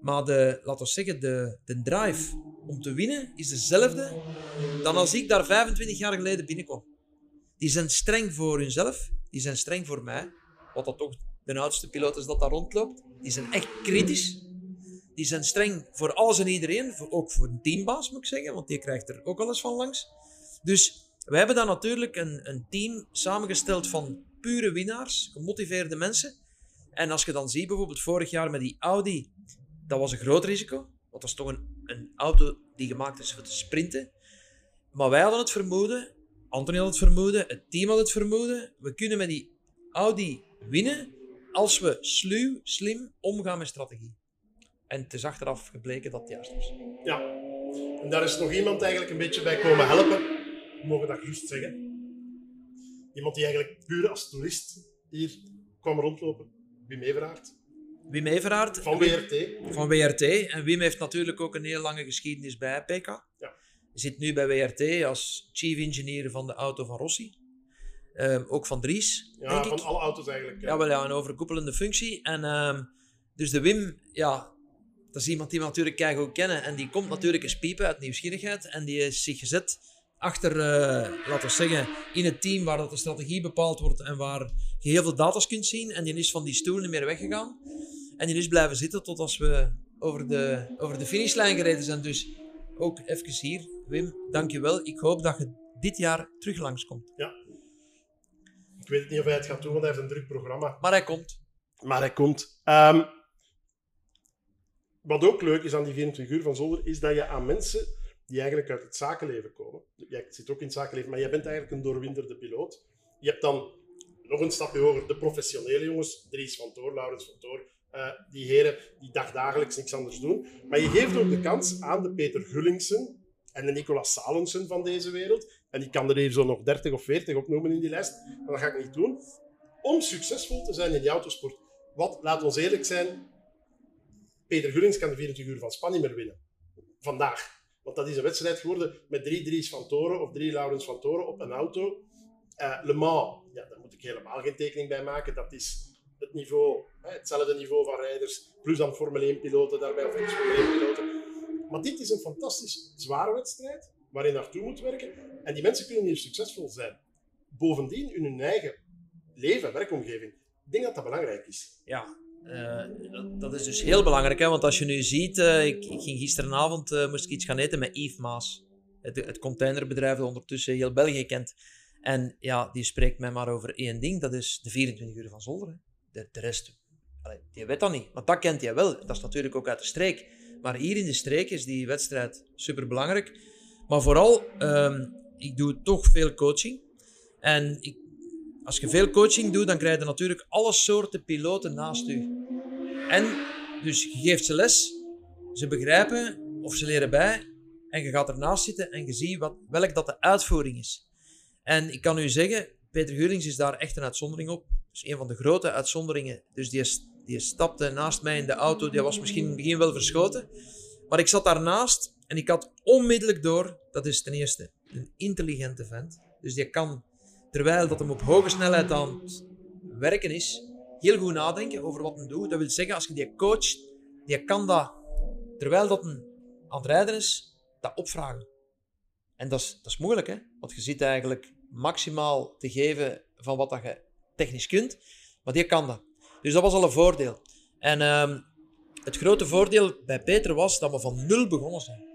Maar de, laten we zeggen, de, de drive om te winnen is dezelfde dan als ik daar 25 jaar geleden binnenkom. Die zijn streng voor hunzelf, die zijn streng voor mij, wat dat toch de oudste piloot is dat daar rondloopt. Die zijn echt kritisch. Die zijn streng voor alles en iedereen, ook voor een teambaas moet ik zeggen, want die krijgt er ook alles van langs. Dus we hebben dan natuurlijk een, een team samengesteld van pure winnaars, gemotiveerde mensen. En als je dan ziet, bijvoorbeeld vorig jaar met die Audi, dat was een groot risico. Want dat is toch een, een auto die gemaakt is voor te sprinten. Maar wij hadden het vermoeden Anthony had het vermoeden, het team had het vermoeden. We kunnen met die Audi winnen als we sluw, slim omgaan met strategie. En het is achteraf gebleken dat het juist was. Ja, en daar is nog iemand eigenlijk een beetje bij komen helpen. We mogen dat juist zeggen. Iemand die eigenlijk puur als toerist hier kwam rondlopen. Wim Everaert. Wim Everaert. Van WRT. Van WRT. En Wim heeft natuurlijk ook een heel lange geschiedenis bij PK. Ja zit nu bij WRT als chief engineer van de auto van Rossi. Ehm, ook van Dries. Ja, van alle auto's eigenlijk. Ja, wel ja, een overkoepelende functie. En um, dus de Wim, ja, dat is iemand die we natuurlijk keihard kennen. En die komt natuurlijk eens piepen uit nieuwsgierigheid. En die is zich gezet achter, uh, laten we zeggen, in het team waar dat de strategie bepaald wordt en waar je heel veel data's kunt zien. En die is van die stoel niet meer weggegaan. En die is blijven zitten tot als we over de, over de finishlijn gereden zijn. Dus ook even hier, Wim, dankjewel. Ik hoop dat je dit jaar terug langskomt. Ja. Ik weet niet of hij het gaat doen, want hij heeft een druk programma. Maar hij komt. Maar hij komt. Um, wat ook leuk is aan die 24 uur van Zolder, is dat je aan mensen die eigenlijk uit het zakenleven komen. Jij zit ook in het zakenleven, maar jij bent eigenlijk een doorwinterde piloot. Je hebt dan nog een stapje hoger de professionele jongens, Dries van Toor, Laurens van Toor, uh, die heren die dagdagelijks niks anders doen. Maar je geeft ook de kans aan de Peter Gullingsen en de Nicolas Salensen van deze wereld. En ik kan er even zo nog 30 of 40 opnoemen in die lijst, maar dat ga ik niet doen. Om succesvol te zijn in die autosport. Wat, laat ons eerlijk zijn, Peter Gullings kan de 24 uur van Spa niet meer winnen. Vandaag. Want dat is een wedstrijd geworden met drie Dries van Toren of drie Laurens van Toren op een auto. Uh, Le Mans, ja, daar moet ik helemaal geen tekening bij maken. Dat is het niveau, hè, hetzelfde niveau van rijders, plus dan Formule 1-piloten daarbij, of ex-Formule 1-piloten. Maar dit is een fantastisch zware wedstrijd, waar je naartoe moet werken. En die mensen kunnen hier succesvol zijn. Bovendien in hun eigen leven, werkomgeving. Ik denk dat dat belangrijk is. Ja, uh, dat, is dus heel belangrijk. Hè? Want als je nu ziet, uh, ik, ging gisteravond uh, moest ik iets gaan eten met Yves Maas. Het, het containerbedrijf dat ondertussen heel België kent. En ja, die spreekt mij maar over één ding. Dat is de 24 uur van Zolder. De, de, rest, allee, die weet dat niet. Maar dat kent hij wel. Dat is natuurlijk ook uit de streek. Maar hier in de streek is die wedstrijd super belangrijk. Maar vooral, um, ik doe toch veel coaching. En ik, als je veel coaching doet, dan krijg je natuurlijk alle soorten piloten naast u. En dus je geeft ze les, ze begrijpen of ze leren bij. En je gaat ernaast zitten en je ziet wat, welk dat de uitvoering is. En ik kan u zeggen, Peter Geurlings is daar echt een uitzondering op. Dus een van de grote uitzonderingen. Dus die, die stapte naast mij in de auto. Die was misschien in het begin wel verschoten. Maar ik zat daarnaast en ik had onmiddellijk door, dat is ten eerste een intelligente vent. Dus die kan, terwijl dat hem op hoge snelheid aan het werken is, heel goed nadenken over wat hij doet. Dat wil zeggen, als je die coacht, die kan dat, terwijl dat een aan het rijden is, dat opvragen. En dat is, dat is moeilijk, hè? Want je zit eigenlijk maximaal te geven van wat dat je technisch kunt, maar die kan dat. Dus dat was al een voordeel. En um, het grote voordeel bij Peter was dat we van nul begonnen zijn.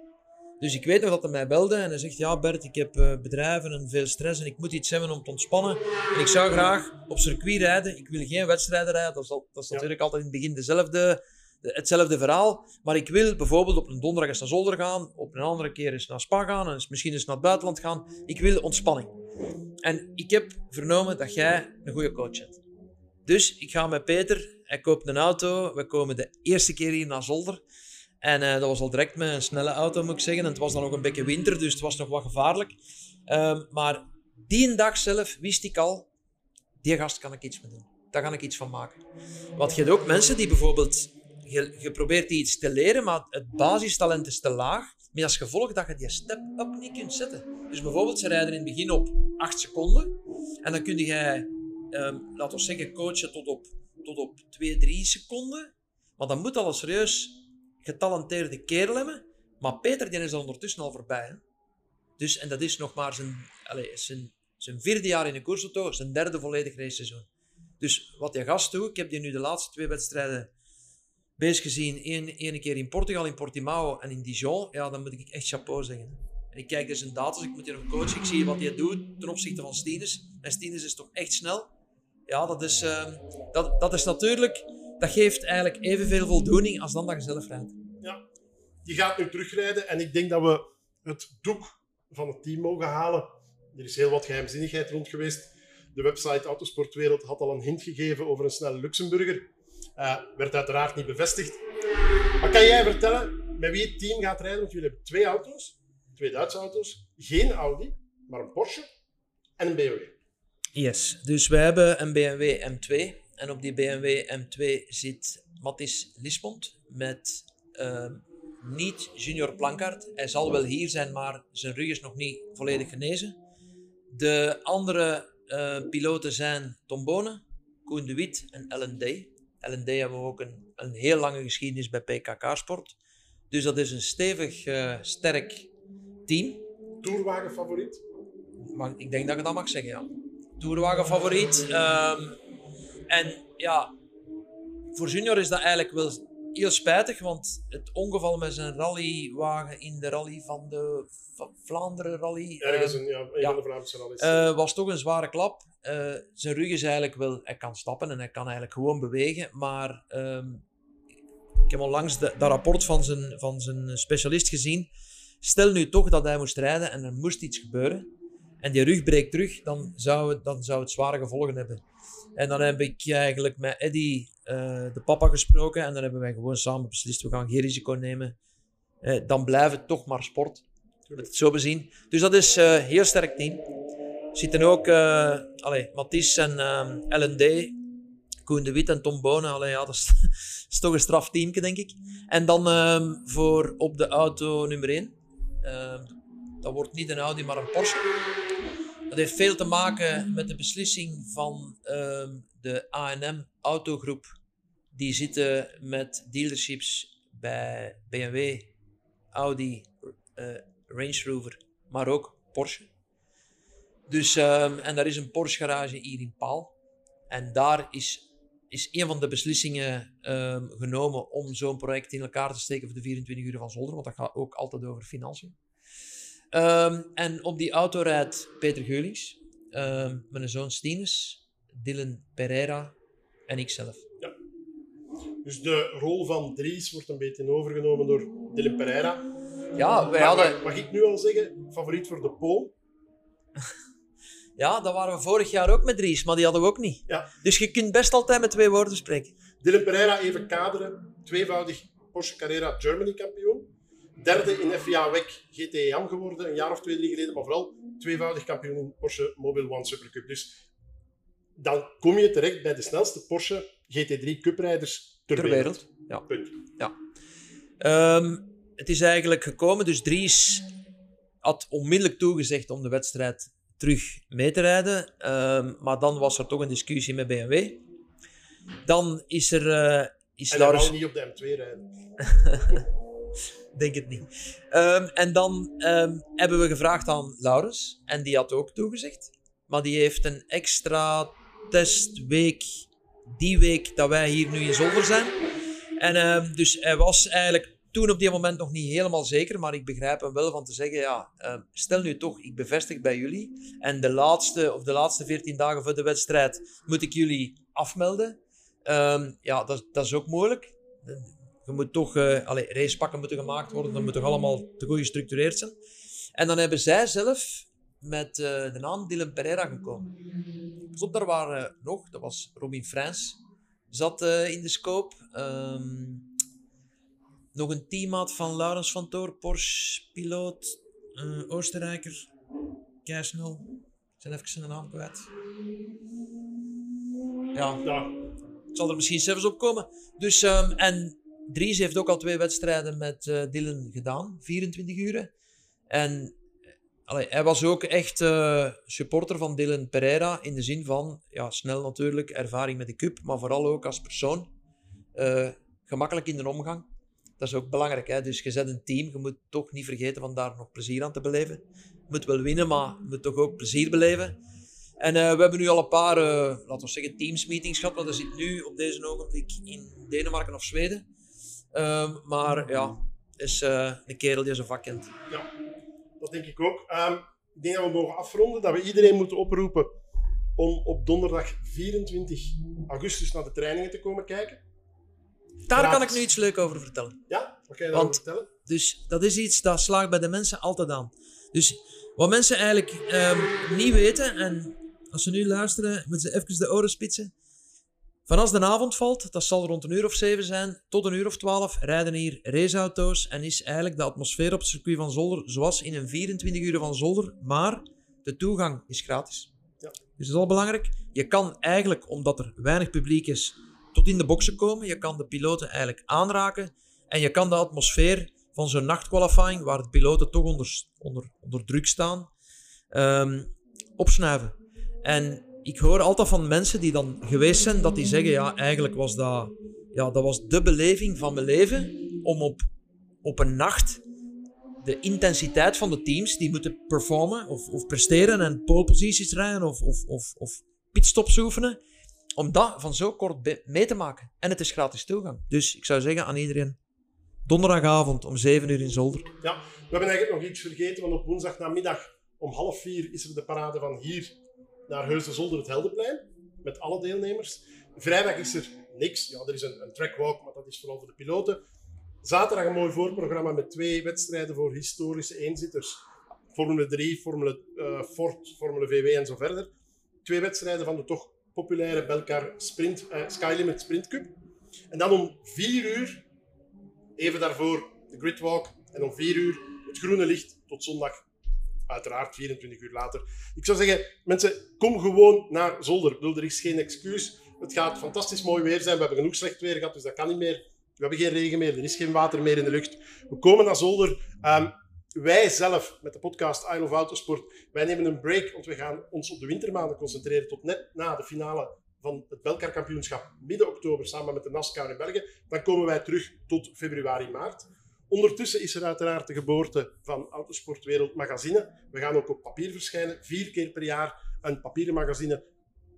Dus ik weet nog dat hij mij belde en hij zegt: Ja, Bert, ik heb uh, bedrijven en veel stress en ik moet iets hebben om te ontspannen. En ik zou graag op circuit rijden. Ik wil geen wedstrijden rijden. Dat is, al, dat is natuurlijk altijd in het begin dezelfde, hetzelfde verhaal. Maar ik wil bijvoorbeeld op een donderdag eens naar Zolder gaan, op een andere keer eens naar Spa gaan en misschien eens naar het buitenland gaan. Ik wil ontspanning. En ik heb vernomen dat jij een goede coach hebt. Dus ik ga met Peter, hij koopt een auto. We komen de eerste keer hier naar Zolder. En uh, dat was al direct met een snelle auto, moet ik zeggen. En het was dan nog een beetje winter, dus het was nog wat gevaarlijk. Um, maar die dag zelf wist ik al, die gast kan ik iets mee doen. Daar ga ik iets van maken. Want je hebt ook mensen die bijvoorbeeld, je, probeert iets te leren, maar het basistalent is te laag. Met als gevolg dat je die step-up niet kunt zetten. Dus bijvoorbeeld, ze rijden in het begin op 8 seconden. En dan kun je, um, laten we zeggen, coachen tot op, tot op 2, 3 seconden. Maar dan moet al een serieus getalenteerde kerel. Maar Peter die is er ondertussen al voorbij. Hè? Dus, en dat is nog maar zijn, allez, zijn, zijn vierde jaar in de koersauto, zijn derde volledig raceseizoen. Dus wat die gast doet, ik heb die nu de laatste twee wedstrijden bezig gezien. Eén, ene keer in Portugal, in Portimao en in Dijon. Ja, dan moet ik echt chapeau zeggen. En ik kijk dus in data, ik moet hier nog coachen. Ik zie wat hij doet ten opzichte van Stines. En Stines is toch echt snel. Ja, dat is, uh, dat, dat is natuurlijk dat geeft eigenlijk evenveel voldoening als dan dat je zelf rijdt. Ja, die gaat nu terugrijden en ik denk dat we het doek van het team mogen halen. Er is heel wat geheimzinnigheid rond geweest. De website Autosportwereld had al een hint gegeven over een snelle Luxemburger. Uh, werd uiteraard niet bevestigd. Maar kan jij vertellen met wie het team gaat rijden? Want jullie hebben twee auto's, twee Duitse auto's. Geen Audi, maar een Porsche en een BMW. Yes, dus we hebben een BMW M2 en op die BMW M2 zit Mattis Lismond met uh, niet Junior Plankart. Hij zal wel hier zijn, maar zijn rug is nog niet volledig genezen. De andere uh, piloten zijn Tom Bonen, Koen de Wit en. Ellen Day hebben we ook een, een heel lange geschiedenis bij PKK Sport. Dus dat is een stevig, uh, sterk team. Tourwagen favoriet? Ik denk dat ik dat mag zeggen, ja. Tourwagen favoriet. Uh, en ja, voor Junior is dat eigenlijk wel heel spijtig, want het ongeval met zijn rallywagen in de rally van de Vlaanderen Rally. Ergens een, ja, een ja, van de Vlaamse rallies. Uh, was toch een zware klap. Uh, zijn rug is eigenlijk wel, hij kan stappen en hij kan eigenlijk gewoon bewegen, maar um, ik heb onlangs dat rapport van zijn, van zijn specialist gezien. Stel nu toch dat hij moest rijden en er moest iets gebeuren en die rug breekt terug, dan zou het, dan zou het zware gevolgen hebben. En dan heb ik eigenlijk met Eddy, uh, de papa, gesproken. En dan hebben wij gewoon samen beslist, we gaan geen risico nemen. Uh, dan blijft het toch maar sport. Het zo bezien. Dus dat is een uh, heel sterk team. Er zitten ook Mathies en LND. Koen de Wit en Tom Bonen. Allee, ja, dat is, toch een straf teamke, denk ik. En dan ehm, voor op de auto nummer 1. dat wordt niet een Audi, maar een Porsche. Dat heeft veel te maken met de beslissing van ehm, de A&M autogroep. Die zitten met dealerships bij BMW, Audi, uh, Range Rover, maar ook Porsche. Dus, ehm, en daar is een Porsche garage hier in Paal. En daar is, is een van de beslissingen um, genomen om zo'n project in elkaar te steken voor de 24 uur van Zolder, want dat gaat ook altijd over financiën. Um, en op die auto rijdt Peter Geulings, mijn zoon Stines, Dylan Pereira en ikzelf. Ja. Dus de rol van Dries wordt een beetje overgenomen door Dylan Pereira. Ja, wij hadden... Mag ik nu al zeggen, favoriet voor de Pool? Ja, dat waren we vorig jaar ook met Dries, maar die hadden we ook niet. Ja. Dus je kunt best altijd met twee woorden spreken. Dylan Pereira, even kaderen. Tweevoudig Porsche Carrera Germany kampioen. Derde in FIA WEC GTM geworden, een jaar of twee, drie geleden. Maar vooral tweevoudig kampioen in Porsche Mobile One Supercup. Dus dan kom je terecht bij de snelste Porsche GT3 Cuprijders ter, ter wereld. Ja. Punt. Ja. Um, het is eigenlijk gekomen, dus Dries had onmiddellijk toegezegd om de wedstrijd terug mee te rijden. Ehm, maar dan was er toch een discussie met BMW. Dan is er... Uh, is en Laurens... niet op de M2 rijden. Denk het niet. Um, en dan um, hebben we gevraagd aan Laurens. En die had ook toegezegd. Maar die heeft een extra testweek die week dat wij hier nu in Zolder zijn. En dus hij was eigenlijk toen op die moment nog niet helemaal zeker, maar ik begrijp hem wel van te zeggen, ja, stel nu toch, ik bevestig bij jullie en de laatste, of de laatste 14 dagen voor de wedstrijd moet ik jullie afmelden. Ja, dat, dat is ook moeilijk. Je moet toch, uh, allee, racepakken moeten gemaakt worden, dat moet toch allemaal te goed gestructureerd zijn. En dan hebben zij zelf met uh, de naam Dylan Pereira gekomen. Dus op, daar waren nog, dat was Robin Frans, zat in de scope. Um, nog een teammaat van Laurens van Toor, Porsche-piloot, uh, Oostenrijker, keisnel. Ik zijn even zijn naam kwijt. Ja, ja. het zal er misschien zelfs op komen. Dus, um, en Dries heeft ook al twee wedstrijden met uh, Dylan gedaan, 24 uur. En allee, hij was ook echt uh, supporter van Dylan Pereira in de zin van, ja, snel natuurlijk, ervaring met de cup, maar vooral ook als persoon. Gemakkelijk in de omgang. Dat is ook belangrijk. Hè? Dus je zet een team, je moet toch niet vergeten van daar nog plezier aan te beleven. Je moet wel winnen, maar je moet toch ook plezier beleven. En we hebben nu al een paar, uh, laten we zeggen, teamsmeetings gehad. Want dat zit nu op deze ogenblik in Denemarken of Zweden. Um, maar ja, is uh, een kerel die zijn vak kent. Ja, dat denk ik ook. Um, ik denk dat we mogen afronden, dat we iedereen moeten oproepen om op donderdag 24 augustus naar de trainingen te komen kijken. Daar kan ik nu iets leuk over vertellen. Ja, wat kan je daarover vertellen? Dus dat is iets dat slaagt bij de mensen altijd aan. Dus wat mensen eigenlijk um, niet weten, en als ze nu luisteren, moeten ze even de oren spitsen. Van als de avond valt, dat zal rond een uur of zeven zijn, tot een uur of twaalf, rijden hier raceauto's en is eigenlijk de atmosfeer op het circuit van Zolder zoals in een 24 uur van Zolder, maar de toegang is gratis. Ja. Dus dat is al belangrijk. Je kan eigenlijk, omdat er weinig publiek is, tot in de boxen komen. Je kan de piloten eigenlijk aanraken. En je kan de atmosfeer van zo'n nachtqualifying, waar de piloten toch onder, onder, onder druk staan, um, opsnuiven. En ik hoor altijd van mensen die dan geweest zijn, dat die zeggen, ja, eigenlijk was dat, ja, dat was de beleving van mijn leven, om op, op een nacht de intensiteit van de teams die moeten performen of, of presteren en poleposities rijden of, of, of, pitstops oefenen, om dat van zo kort mee te maken. En het is gratis toegang. Dus ik zou zeggen aan iedereen, donderdagavond om 7 uur in Zolder. Ja, we hebben eigenlijk nog iets vergeten, want op woensdagnamiddag om half vier is er de parade van hier naar Heusden Zolder, het Heldenplein, met alle deelnemers. Vrijdag is er niks. Ja, er is een, een trackwalk, maar dat is vooral voor de piloten. Zaterdag een mooi voorprogramma met twee wedstrijden voor historische eenzitters. Formule 3, Formule uh, Ford, Formule VW en zo verder. Twee wedstrijden van de toch populaire Belcar Sprint, uh, Sky Limit Sprint Cup. En dan om 4 uur, even daarvoor, de gridwalk. En om 4 uur het groene licht tot zondag. Uiteraard 24 uur later. Ik zou zeggen, mensen, kom gewoon naar Zolder. Bedoel, er is geen excuus. Het gaat fantastisch mooi weer zijn. We hebben genoeg slecht weer gehad, dus dat kan niet meer. We hebben geen regen meer, er is geen water meer in de lucht. We komen naar Zolder. Ehm, wij zelf, met de podcast I Love Autosport, wij nemen een break, want we gaan ons op de wintermaanden concentreren tot net na de finale van het Belcar-kampioenschap midden oktober samen met de NASCAR in België. Dan komen wij terug tot februari, maart. Ondertussen is er uiteraard de geboorte van Autosportwereld Magazine. We gaan ook op papier verschijnen, vier keer per jaar een papieren magazine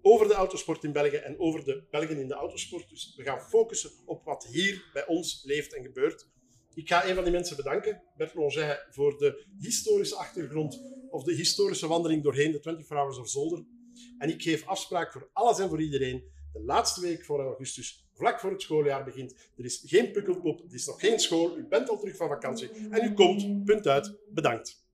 over de autosport in België en over de Belgen in de autosport. Dus we gaan focussen op wat hier bij ons leeft en gebeurt. Ik ga een van die mensen bedanken, Bert Longet, voor de historische achtergrond of de historische wandeling doorheen de 24 Hours of Zolder. En ik geef afspraak voor alles en voor iedereen. De laatste week voor augustus, vlak voor het schooljaar begint. Er is geen pukkelpop, het is nog geen school, u bent al terug van vakantie en u komt, punt uit, bedankt.